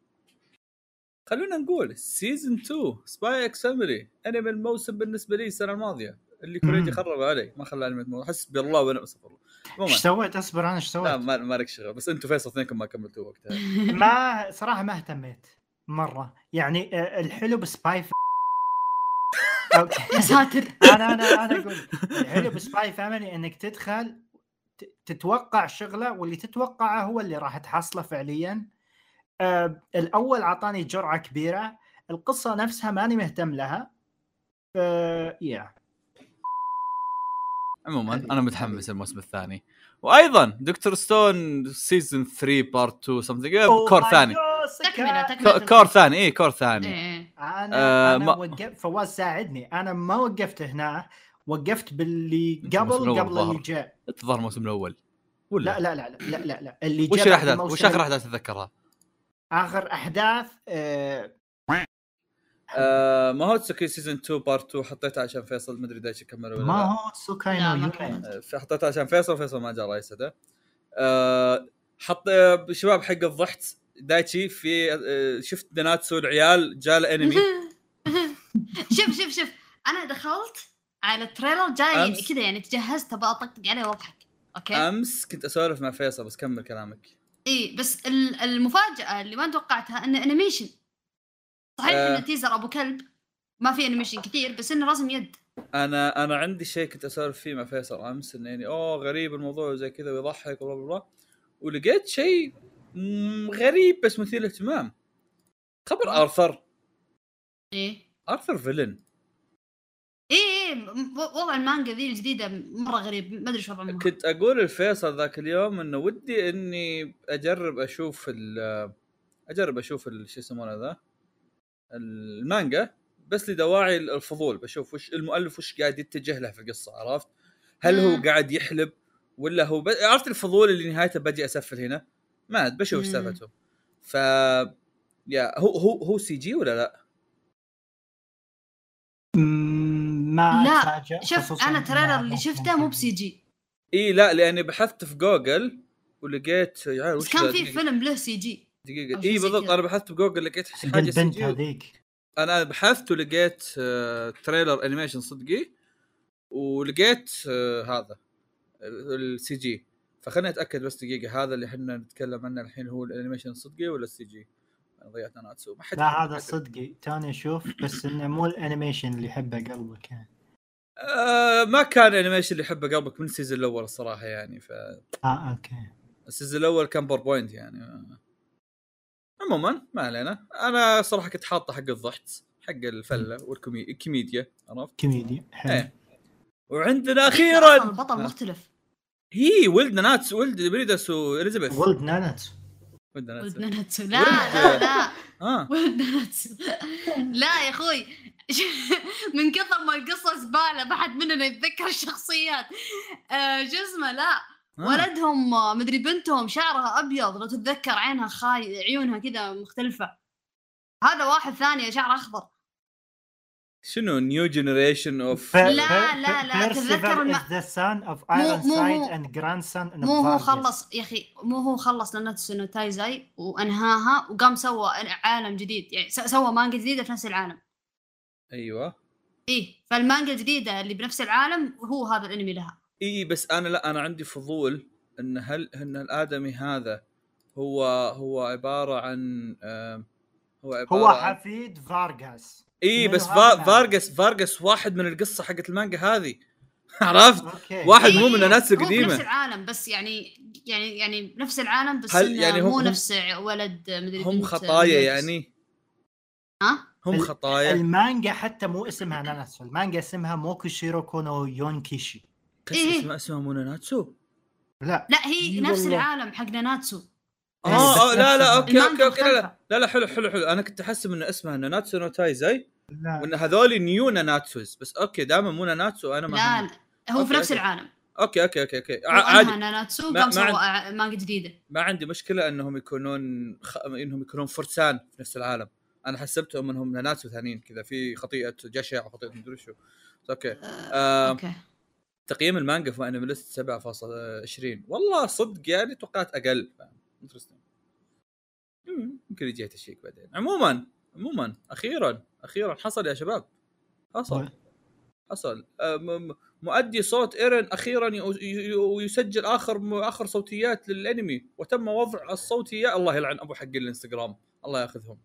خلونا نقول season 2 Spy x Family انمي الموسم بالنسبة لي السنة الماضية. اللي كوريجي. خرب علي ما خلى أنمي الموسم حسبي الله ونعم استغفر الله إيش سويت؟ أصبر أنا إيش لا سويت؟ ما ما لك شغل. بس أنتم فيصل اثنينكم ما كملتوا وقتها. ما صراحة ما اهتميت مرة. يعني آه، الحلو ب Spy يا ساتر. أنا أنا أنا أقول الحلو ب Spy Family إنك تدخل تتوقع شغله واللي تتوقعه هو اللي راح تحصله فعليا. آه الأول اعطاني جرعة كبيرة. القصة نفسها ماني مهتم لها. ف yeah عموما أنا متحمس الموسم الثاني. وأيضا Dr. Stone season 3 part 2 something cour ثاني. تكملة. كو- تكمله cour ثاني اي cour ثاني. إيه. أنا آه، أنا ما- وقف فواز ساعدني. أنا ما وقفت هنا وقفت باللي قبل قبل اللي. جاء. الظاهر الموسم الأول. ولا؟ لا لا لا لا لا لا اللي وش الأحداث؟ وش آخر أحداث تتذكرها؟ آخر أحداث آه آه ماهوتسوكي سيزون 2 بارت 2 حطيتها عشان فيصل ولا ما لا. هو سوكاي لا، نو ما يومين. كملت. آه، في- حطيتها عشان فيصل فيصل ما جاء رايسته آه حط شباب حق الضحك دايتشي في آه، شفت ناناتسو العيال جاء انمي شوف شوف شوف. أنا دخلت على التريلر جاي كذا يعني تجهزت أبغى أطقطق عليه وأضحك. okay؟ أمس كنت أسولف مع فيصل بس كمل كلامك. اي بس ال- المفاجأة اللي ما توقعتها انه animation صحيح آه. إنه teaser أبو كلب. ما في animation كثير بس إنه رسم يد. أنا أنا عندي شيء كنت أسولف فيه مع فيصل أمس إنه يعني أوه غريب الموضوع وزي كذا ويضحك و blah blah. ولقيت شيء غريب بس مثير للاهتمام خبر آرثر إيه آرثر villain إيه إيه وضع المانجا ذي الجديدة مرة غريب ما أدري شو وضع المانجا. كنت أقول لفيصل ذاك اليوم إنه ودي إني أجرب أشوف ال أجرب أشوف شو يسمونه ذا المانجا بس لدواعي الفضول بشوف وش المؤلف وش قاعد يتجه له في القصة عرفت؟ هل هو. قاعد يحلب ولا هو ب... عرفت الفضول اللي نهايته بجي أسفل هنا؟ ما أدري، بشوف إيش. سالفته ف yeah هو هو هو CG ولا لا؟ ما لا، شوف أنا ال trailer اللي ممكن- شفته مو ب CG. إي لا لأني بحثت في جوجل ولقيت yeah بس وش كان؟ في دقيقة- فيلم له CG. شيء اي بالضبط. أنا بحثت بجوجل لقيت حق حاجة CG. هذيك. أنا بحثت ولقيت آه، trailer animation صدقي ولقيت آه، هذا ال CG. فخليني أتأكد بس دقيقة هذا اللي إحنا نتكلم عنه الحين هو ال animation الصدقي ولا ال CG؟ أنا ضيعت ناتسو ما حد لا هذا صدقي. توني أشوف بس إنه مو ال animation اللي يحبه قلبك يعني. آه ما كان animation اللي يحبه قلبك من ال season الأول الصراحة يعني ف آه okay. ال season الأول كان PowerPoint يعني. عموما ما علينا. أنا صراحة كنت حاطه حق الضحك حق الفلة والكوميديا عرفت؟ كوميدي حلو. إيه. وعندنا أخيرا! البطل آه. مختلف. هي ولد ناتس ولد بريدس واليزابيث ولد ناناتسو. ولد ناتس ولد ناناتسو. لا لا لا. آه. ولد ناناتسو. لا يا أخوي. من كثر ما القصة زبالة ما حد مننا يتذكر الشخصيات. آه شو اسمه؟ لا. آه. ولدهم آه، مدري بنتهم شعرها أبيض لو تتذكر عينها خاي عيونها كذا مختلفة. هذا واحد ثاني شعره أخضر. شنو نيو جنريشن اوف لا، لا، لا، تتذكر الم- is the son of مو- Iron مو هو. مو. خلص يا أخي مو هو خلص ناناتسو نو تايزاي وأنهاها وقام سوى عالم جديد يعني سوى مانجا جديدة في نفس العالم أيوه إيه فالمانجا الجديدة اللي بنفس العالم هو هذا الأنمي لها إي بس أنا لا أنا عندي فضول إن هل إن الآدمي هذا هو هو عبارة عن آم، هو عبارة هو حفيد فارغاس. اي بس هذا فا العالم. فارغس فارغس واحد من القصة حقت المانجا هذه. عرفت؟ okay. واحد إيه مو من ناناتسو هو قديمة. بنفس العالم بس يعني يعني يعني نفس العالم بس هل إنه يعني هم- مو نفس ولد مدري هم خطايا يعني؟ ها؟ هم خطايا. المانجا حتى مو اسمها ناناتسو. المانجا اسمها موكوشيرو كونو يونكيشي. قصة إيه. اسمها اسمها مو ناناتسو؟ لا. لا هي نفس والله. العالم حق ناناتسو. آه آه، لا لا okay okay okay لا لا. لا لا حلو حلو حلو. أنا كنت احسب ان اسمها ناناتسو نو تايزاي وإن هذول new ناناتسوز. بس okay دائما مو ناناتسو أنا ما لا. لا هو في نفس. العالم. okay okay okay okay. عادي. ناناتسو ما- قام ما سوى مانجا جديدة. ما عندي مشكلة إنهم يكونون خ... إنهم يكونون فرسان في نفس العالم. أنا حسبتهم إنهم ناناتسو ثانيين كذا في خطيئة جشع وخطيئة مدري شو. بس okay. آه okay. تقييم المانجا في Anime List 7.20 والله صدق يعني توقعت أقل. interesting يمكن يجي check بعدين. عموما عموما أخيرا أخيرا حصل يا شباب. حصل. حصل. آه، م- م- مؤدي صوت إيرن أخيرا ي- ي- ي- يسجل آخر آخر صوتيات للأنمي وتم وضع الصوتيات الله يلعن أبو حق الإنستغرام. الله يأخذهم.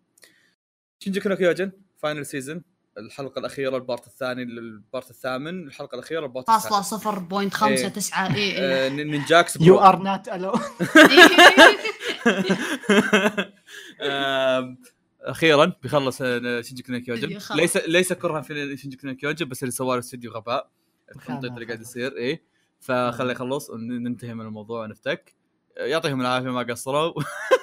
شينجي كونو كيوجن فاينل سيزون الحلقة الأخيرة البارت الثاني للبارت الثامن. الحلقة الأخيرة البارت فاصلة الثالث صفر بوينت خمسة إيه. تسعة اي آه، اي ن- نينجاكس يو. ار نوت ألو أخيرا بيخلص آه، شينجي كونو كيوجن بيخلص. ليس ليس كرها في شينجي كونو كيوجن بس اللي سواه الاستوديو غباء. التنطيط اللي قاعد يصير إيه. فخليه يخلص وننتهي من الموضوع ونفتك. يعطيهم العافية ما قصروا.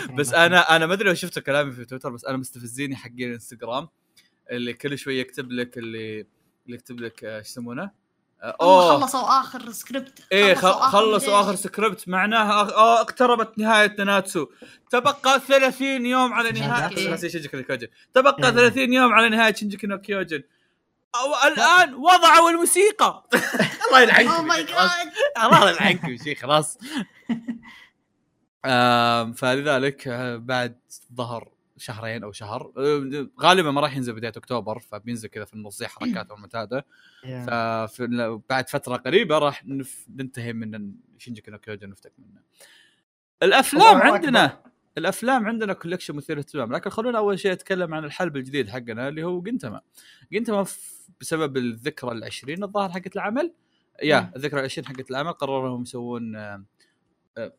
بس أنا أنا ما أدري لو شفتوا كلامي في تويتر بس أنا مستفزيني حقين الانستغرام اللي كل شوي يكتب لك اللي اللي يكتب لك آه، إيش يسمونه؟ أوه. خلصوا آخر سكريبت إيه خلصوا خ- خلصوا. آخر سكريبت معناها آه اقتربت نهاية ناناتسو تبقى 30 يوم على نهايه كيوجن تبقى إيه. 30 يوم على نهاية شينجي كونو كيوجن أو الآن وضعوا الموسيقى. الله يلعنكم oh my. God الله يلعنكم شيء خلاص. فلذلك آه، بعد ظهر شهرين أو شهر. آه، غالبا ما راح ينزل بداية أكتوبر فبينزل كذا في النص زي حركات المعتادة. ففي بعد فترة قريبة راح. ننتهي من شينجي كونو كيوجن نفتك منه. الأفلام عندنا الأفلام عندنا collection مثير للاهتمام. لكن خلونا أول شيء نتكلم عن الحلب الجديد حقنا اللي هو جنتما جنتما بسبب الذكرى العشرين الظاهر حقت العمل. yeah مم. الذكرى العشرين حقت العمل قرروا انهم يسوون آه، آه،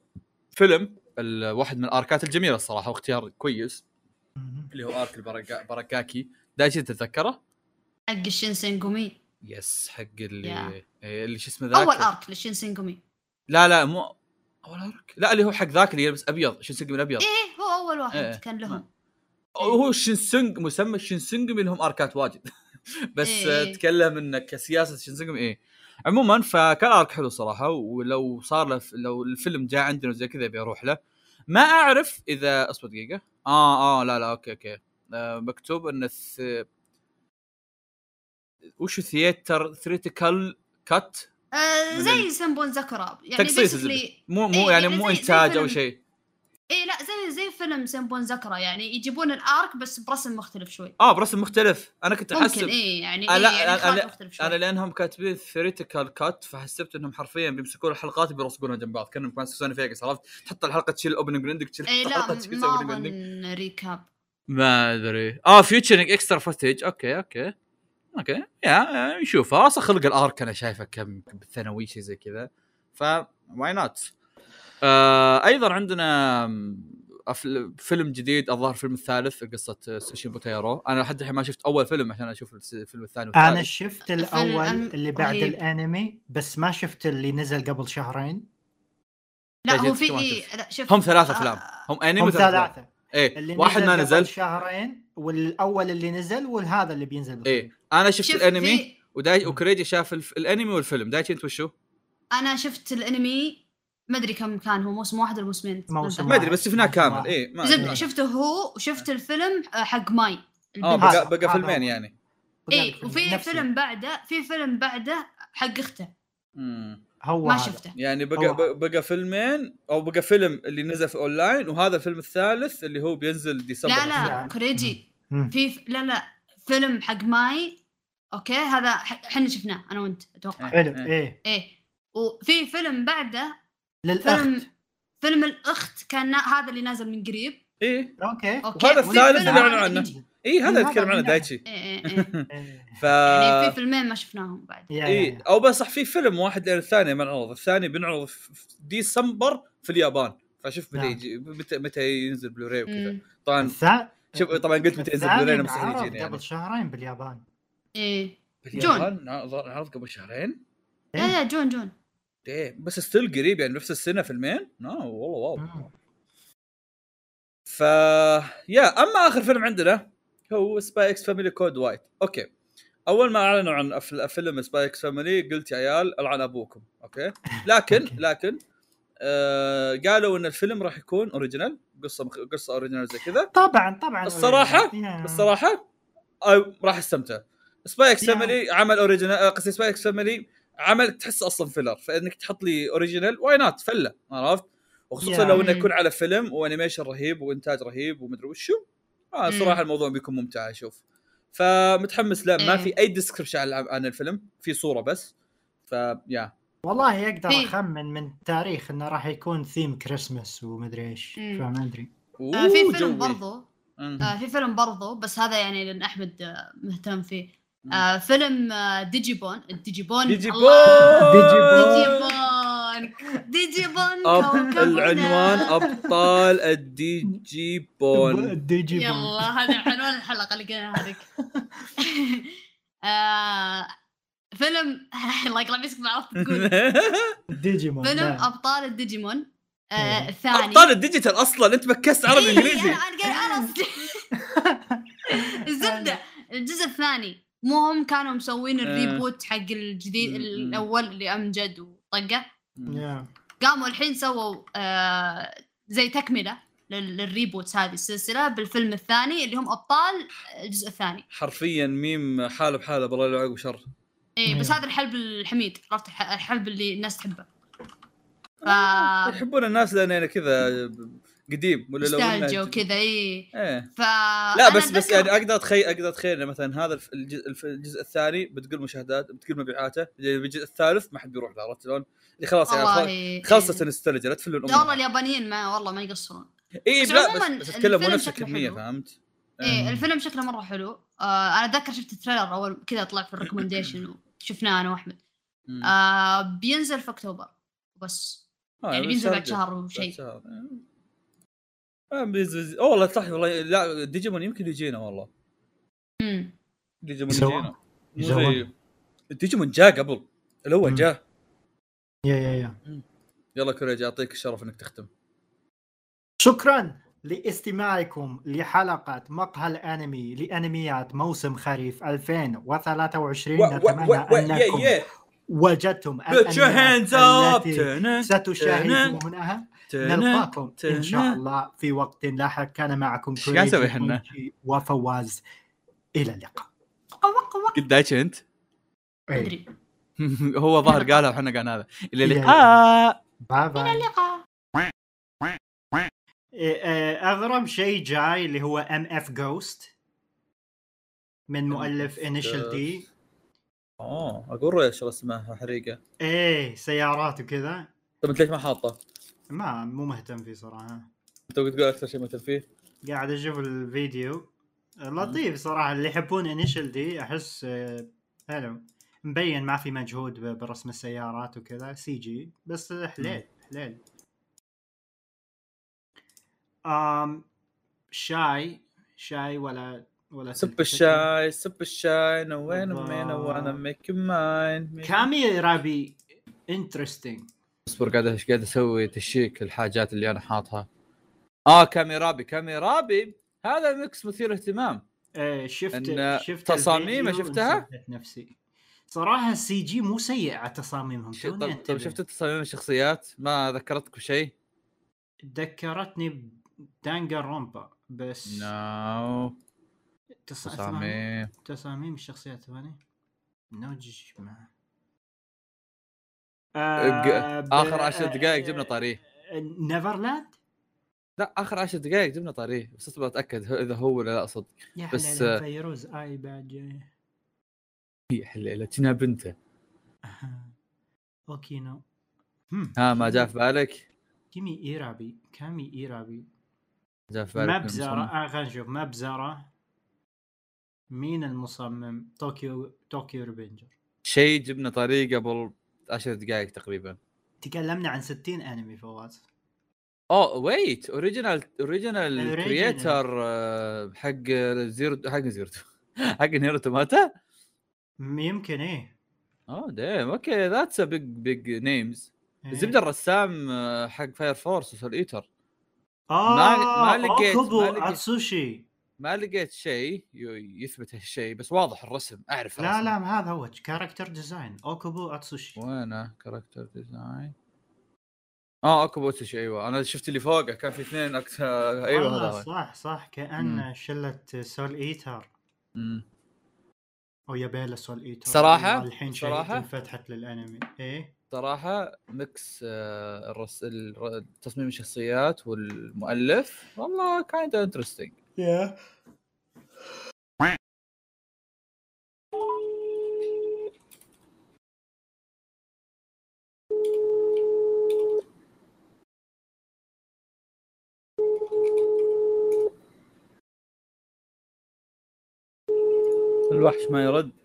فيلم واحد من الأركات الجميلة الصراحة واختيار كويس. اللي هو arc البركا- بركاكي دايتشي تتذكره؟ حق الشينسينجومي يس حق اللي yeah. إيه، اللي شو اسمه ذاك أول arc للشينسينجومي لا لا مو أول arc لا اللي هو حق ذاك اللي يلبس أبيض شنسنج من ابيض إيه هو أول واحد إيه. كان لهم هو شنسنج مسمى شنسنجمي لهم آركات واجد بس إيه. إيه. تكلم إنه كسياسة شنسنجمي إيه عموما فكان arc حلو صراحة ولو صار له لو الفيلم جاء عندنا زي كذا بيروح له ما أعرف إذا اصبر دقيقه آه آه لا لا okay okay. آه مكتوب إن الث... وش theater theatrical cut؟ آه زي سمبون زكرا يعني تقصيص مو مو إيه، يعني يعني مو إنتاج أو. شيء. إيه لا زي زي فيلم سمبون زكرا يعني يجيبون ال arc بس برسم مختلف شوي. آه برسم مختلف. أنا كنت ممكن أحسب. إيه يعني آه، إيه لا، يعني أنا- مختلف شوي. أنا لأنهم كاتبين theatrical cut فحسبت إنهم حرفيا بيمسكون الحلقات وبيرصقونها جنب بعض. كأنهم ماسك Sony Vegas عرفت؟ تحط الحلقة تشيل ال opening من عندك تشيل إيه لا ما أظن recap ما أدري. آه featuring extra footage okay okay. okay. yeah نشوفها أصلا خلق ال arc أنا شايفه كم بالثانوي شيء زي كذا. ف why not آه أيضا عندنا. فيلم جديد الظاهر الفيلم الثالث قصة سوشيبو تايرو أنا لحد الحين ما شفت أول فيلم عشان أشوف الس- الفيلم الثاني والثالث أنا شفت الأول الفيلم اللي بعد رهيب. الأنمي بس ما شفت اللي نزل قبل شهرين لا هو في إيه شفت. لا شوف هم ثلاث آه، أفلام هم أنمي هم وثلاث أفلام. ثلاثة إيه اللي واحد ما قبل نزل شهرين والأول اللي نزل وهذا اللي بينزل بالفيلم. إيه أنا شفت شوف الأنمي في وداي وكريجي شاف الف... الأنمي والفيلم دايتشي انت وشو؟ أنا شفت الأنمي ما أدري كم كان هو موسم واحد ولا موسمين؟ موسم ما أدري. بس شفناه كامل. إيه ما شفته هو وشفت الفيلم آه، حق ماي. آه بقى, بقى فيلمين. يعني. وذلك وفي. فيلم بعده في فيلم بعده حق أخته. مم. هو ما هذا. شفته. يعني بقى هو- بقى, فيلمين أو بقى فيلم اللي نزل في أونلاين وهذا الفيلم الثالث اللي هو بينزل ديسمبر لا لا يعني. كوريجي. مم. في لا لا فيلم حق ماي. okay هذا إحنا شفناه أنا وأنت أتوقع. حلو. إيه. إيه. إيه. وفي فيلم بعده للأخت. فيلم فيلم الأخت كان نا- هذا اللي نازل من قريب. إيه. okay. okay. وهذا الثالث اللي هذا أعلنوا عنه. اي هذا يتكلم عنه دايتشي. إيه إيه إيه. إيه. ف يعني في فيلمين ما شفناهم بعد. اي أو بس صح في فيلم واحد لأن الثاني ما انعرض الثاني بينعرض في ديسمبر في اليابان. فشوف متى نعم. يجي متى متى ينزل بلوراي وكذا. طبعا الثا- شوف طبعا قلت متى ينزل بلوراي مستحيل انعرض يجيني يعني قبل شهرين باليابان. إيه. باليابان؟ انعرض قبل شهرين؟ yeah yeah June June. إيه بس still قريب يعني نفس السنة فيلمين no والله wow. مم. ف yeah أما آخر فيلم عندنا هو Spy x Family Code White okay. أول ما أعلنوا عن فيلم Spy x Family قلت يا عيال ألعن أبوكم. okay. لكن. لكن آه قالوا إن الفيلم راح يكون original قصة مخ... قصة original زي كذا. طبعا طبعا. الصراحة- yeah. الصراحة آه راح أستمتع. Spy x yeah. Family عمل original آه، قصدي Spy x Family عمل تحس أصلا filler فإنك تحط لي original why not فلة عرفت وخصوصا. لو إنه مم. يكون على فيلم و animation رهيب وإنتاج رهيب ومدري وشو آه مم. صراحة الموضوع بيكون ممتع أشوف فمتحمس له ما إيه. في أي description عن عن الفيلم في صورة بس ف yeah والله يقدر في- أخمن من تاريخ إنه راح يكون theme Christmas ومدري إيش مم. فما أدري آه في فيلم جوي. برضو مم. آه في فيلم برضو بس هذا يعني لأن أحمد مهتم فيه مم. آه فيلم آه ديجي بون الديجي بون ديجي الله. بون ديجي بون ديجي بون أب كوكبنا. العنوان أبطال الديجي بون ديجي بون يلا هذا عنوان الحلقة اللي قلنا هذيك. آه فيلم الله يقلع مسك ما عرفت تقول ديجيمون فيلم نعم. أبطال الديجيمون. آه إيه. الثاني أبطال الديجيتال أصلا؟ أنت بكست عربي إيه، إنجليزي. أنا أنا الزبده الجزء الثاني. مو هم كانوا مسوين آه. الريبوت حق الجديد. الأول اللي أمجد وطقه يا. قاموا الحين سووا آه زي تكملة لل- لل reboots هذه السلسلة بالفيلم الثاني اللي هم أبطال الجزء الثاني حرفيا ميم حالة بحالة بالله لا عقب شر اي بس. هذا الحلب الحميد عرفت الح- الحلب اللي الناس تحبه ف يحبون الناس لأن أنا كذا قديم ولا لو نوستالجيا وكذا اي إيه ف لا بس بس يعني أقدر أتخيل أقدر أتخيل مثلا هذا الجزء, الجزء الثاني بتقول مشاهدات بتقول مبيعاته الجزء الثالث ما حد بيروح له عرفت شلون؟ خلاص يعني والله خل- خلصت النوستالجيا لا تفلون لا والله اليابانيين ما والله ما يقصرون اي بس لا بس, بس اتكلم مو نفس حلو. فهمت؟ إيه الفيلم شكله مرة حلو آه أنا أتذكر شفت ال trailer أول كذا طلع في ال recommendation وشفناه أنا وأحمد. آه بينزل في أكتوبر بس آه، يعني بينزل بعد. شهر وشيء. آه، أوه والله صح والله لا ديجيمون يمكن يجينا والله. امم ديجيمون. يجينا. مو يسوون. زي ديجيمون جاء قبل الأول. جاء. يا يا يا. يلا كوريج يعطيك الشرف إنك تختم. شكرا لاستماعكم لحلقة مقهى الأنمي لأنميات موسم خريف 2023 نتمنى أنكم وجدتم الأنميات التي ستشاهدونها نلقاكم إن شاء. الله في وقت لاحق. كان معكم إيش قاعد نسوي؟ كونجي وفواز. إلى اللقاء. قد دايتش أنت؟ إيه. أدري. هو ظاهر قالها وحنا قلنا هذا إلى إلى اللقاء. باي باي اللقاء. إيه، إيه، اغرب شيء جاي اللي هو MF Ghost من مؤلف Initial D آه أقول إيش اسمها حريقة. إيه سيارات وكذا. طب انت ليش ما حاطه؟ ما مو مهتم فيه صراحة. انت بتقول أكثر شيء مثل فيه؟ قاعد أشوف الفيديو. لطيف صراحة اللي يحبون انيشال دي أحس آه، حلو. مبين ما في مجهود برسم السيارات وكذا سي جي بس حليل حليل. آم شاي شاي ولا ولا سب. الشاي سب الشاي نو وين الله. مين وأنا ميك ماين كامي رابي interesting اصبر قاعد إيش قاعد أسوي check الحاجات اللي أنا حاطها. آه كاميرابي كاميرابي هذا mix مثير اهتمام. آه شفت إن شفت تصاميمه شفتها؟ نفسي. صراحة ال CG مو سيء على تصاميمهم طب, طب. شفت تصاميم الشخصيات؟ ما ذكرتك بشيء؟ ذكرتني ب Danganronpa بس no. تص- تصاميم. تصاميم الشخصيات ثاني نوجج مع آخر عشر دقائق جبنا طاريه نيفرلاند لا آخر عشر دقائق جبنا طاريه بس اصبر أتأكد إذا هو ولا لا صدق. يا بس، آه، فيروز آي بعد جاي. يا حليلة كنا بنته. اوكينو. ها ما جاء في بالك؟ كيمي إيرابي كامي إيرابي. جاء في بالك المصمم؟ آه خلينا نشوف. مبزرة. مين المصمم؟ طوكيو Tokyo Revengers شيء جبنا طاريه قبل 10 دقائق تقريبا. تكلمنا عن 60 أنمي فواز. oh wait original original. creator حق زيرو حق زيرو حق Nier Automata يمكن إيه. oh damn okay that's a big big names. الزبده الرسام آه، حق Fire Force و Soul Eater آه ما ما لقيت. اتسوشي ما لقيت شيء يثبت هالشيء بس واضح الرسم أعرف لا الرسم. لا هذا هو character design اوكوبو اتسوشي وينه؟ character design آه اوكوبو اتسوشي أيوه. أنا شفت اللي فوقه كان في اثنين أكثر. أيوه هذا هو. صح صح كأن مم. شلة Soul Eater مم. أو يابيلا Soul Eater صراحة- والله الحين شيء صراحة؟ انفتحت للأنمي. إيه؟ صراحة mix آه، الرس... الر- تصميم الشخصيات والمؤلف والله kinda interesting يا الوحش ما يرد.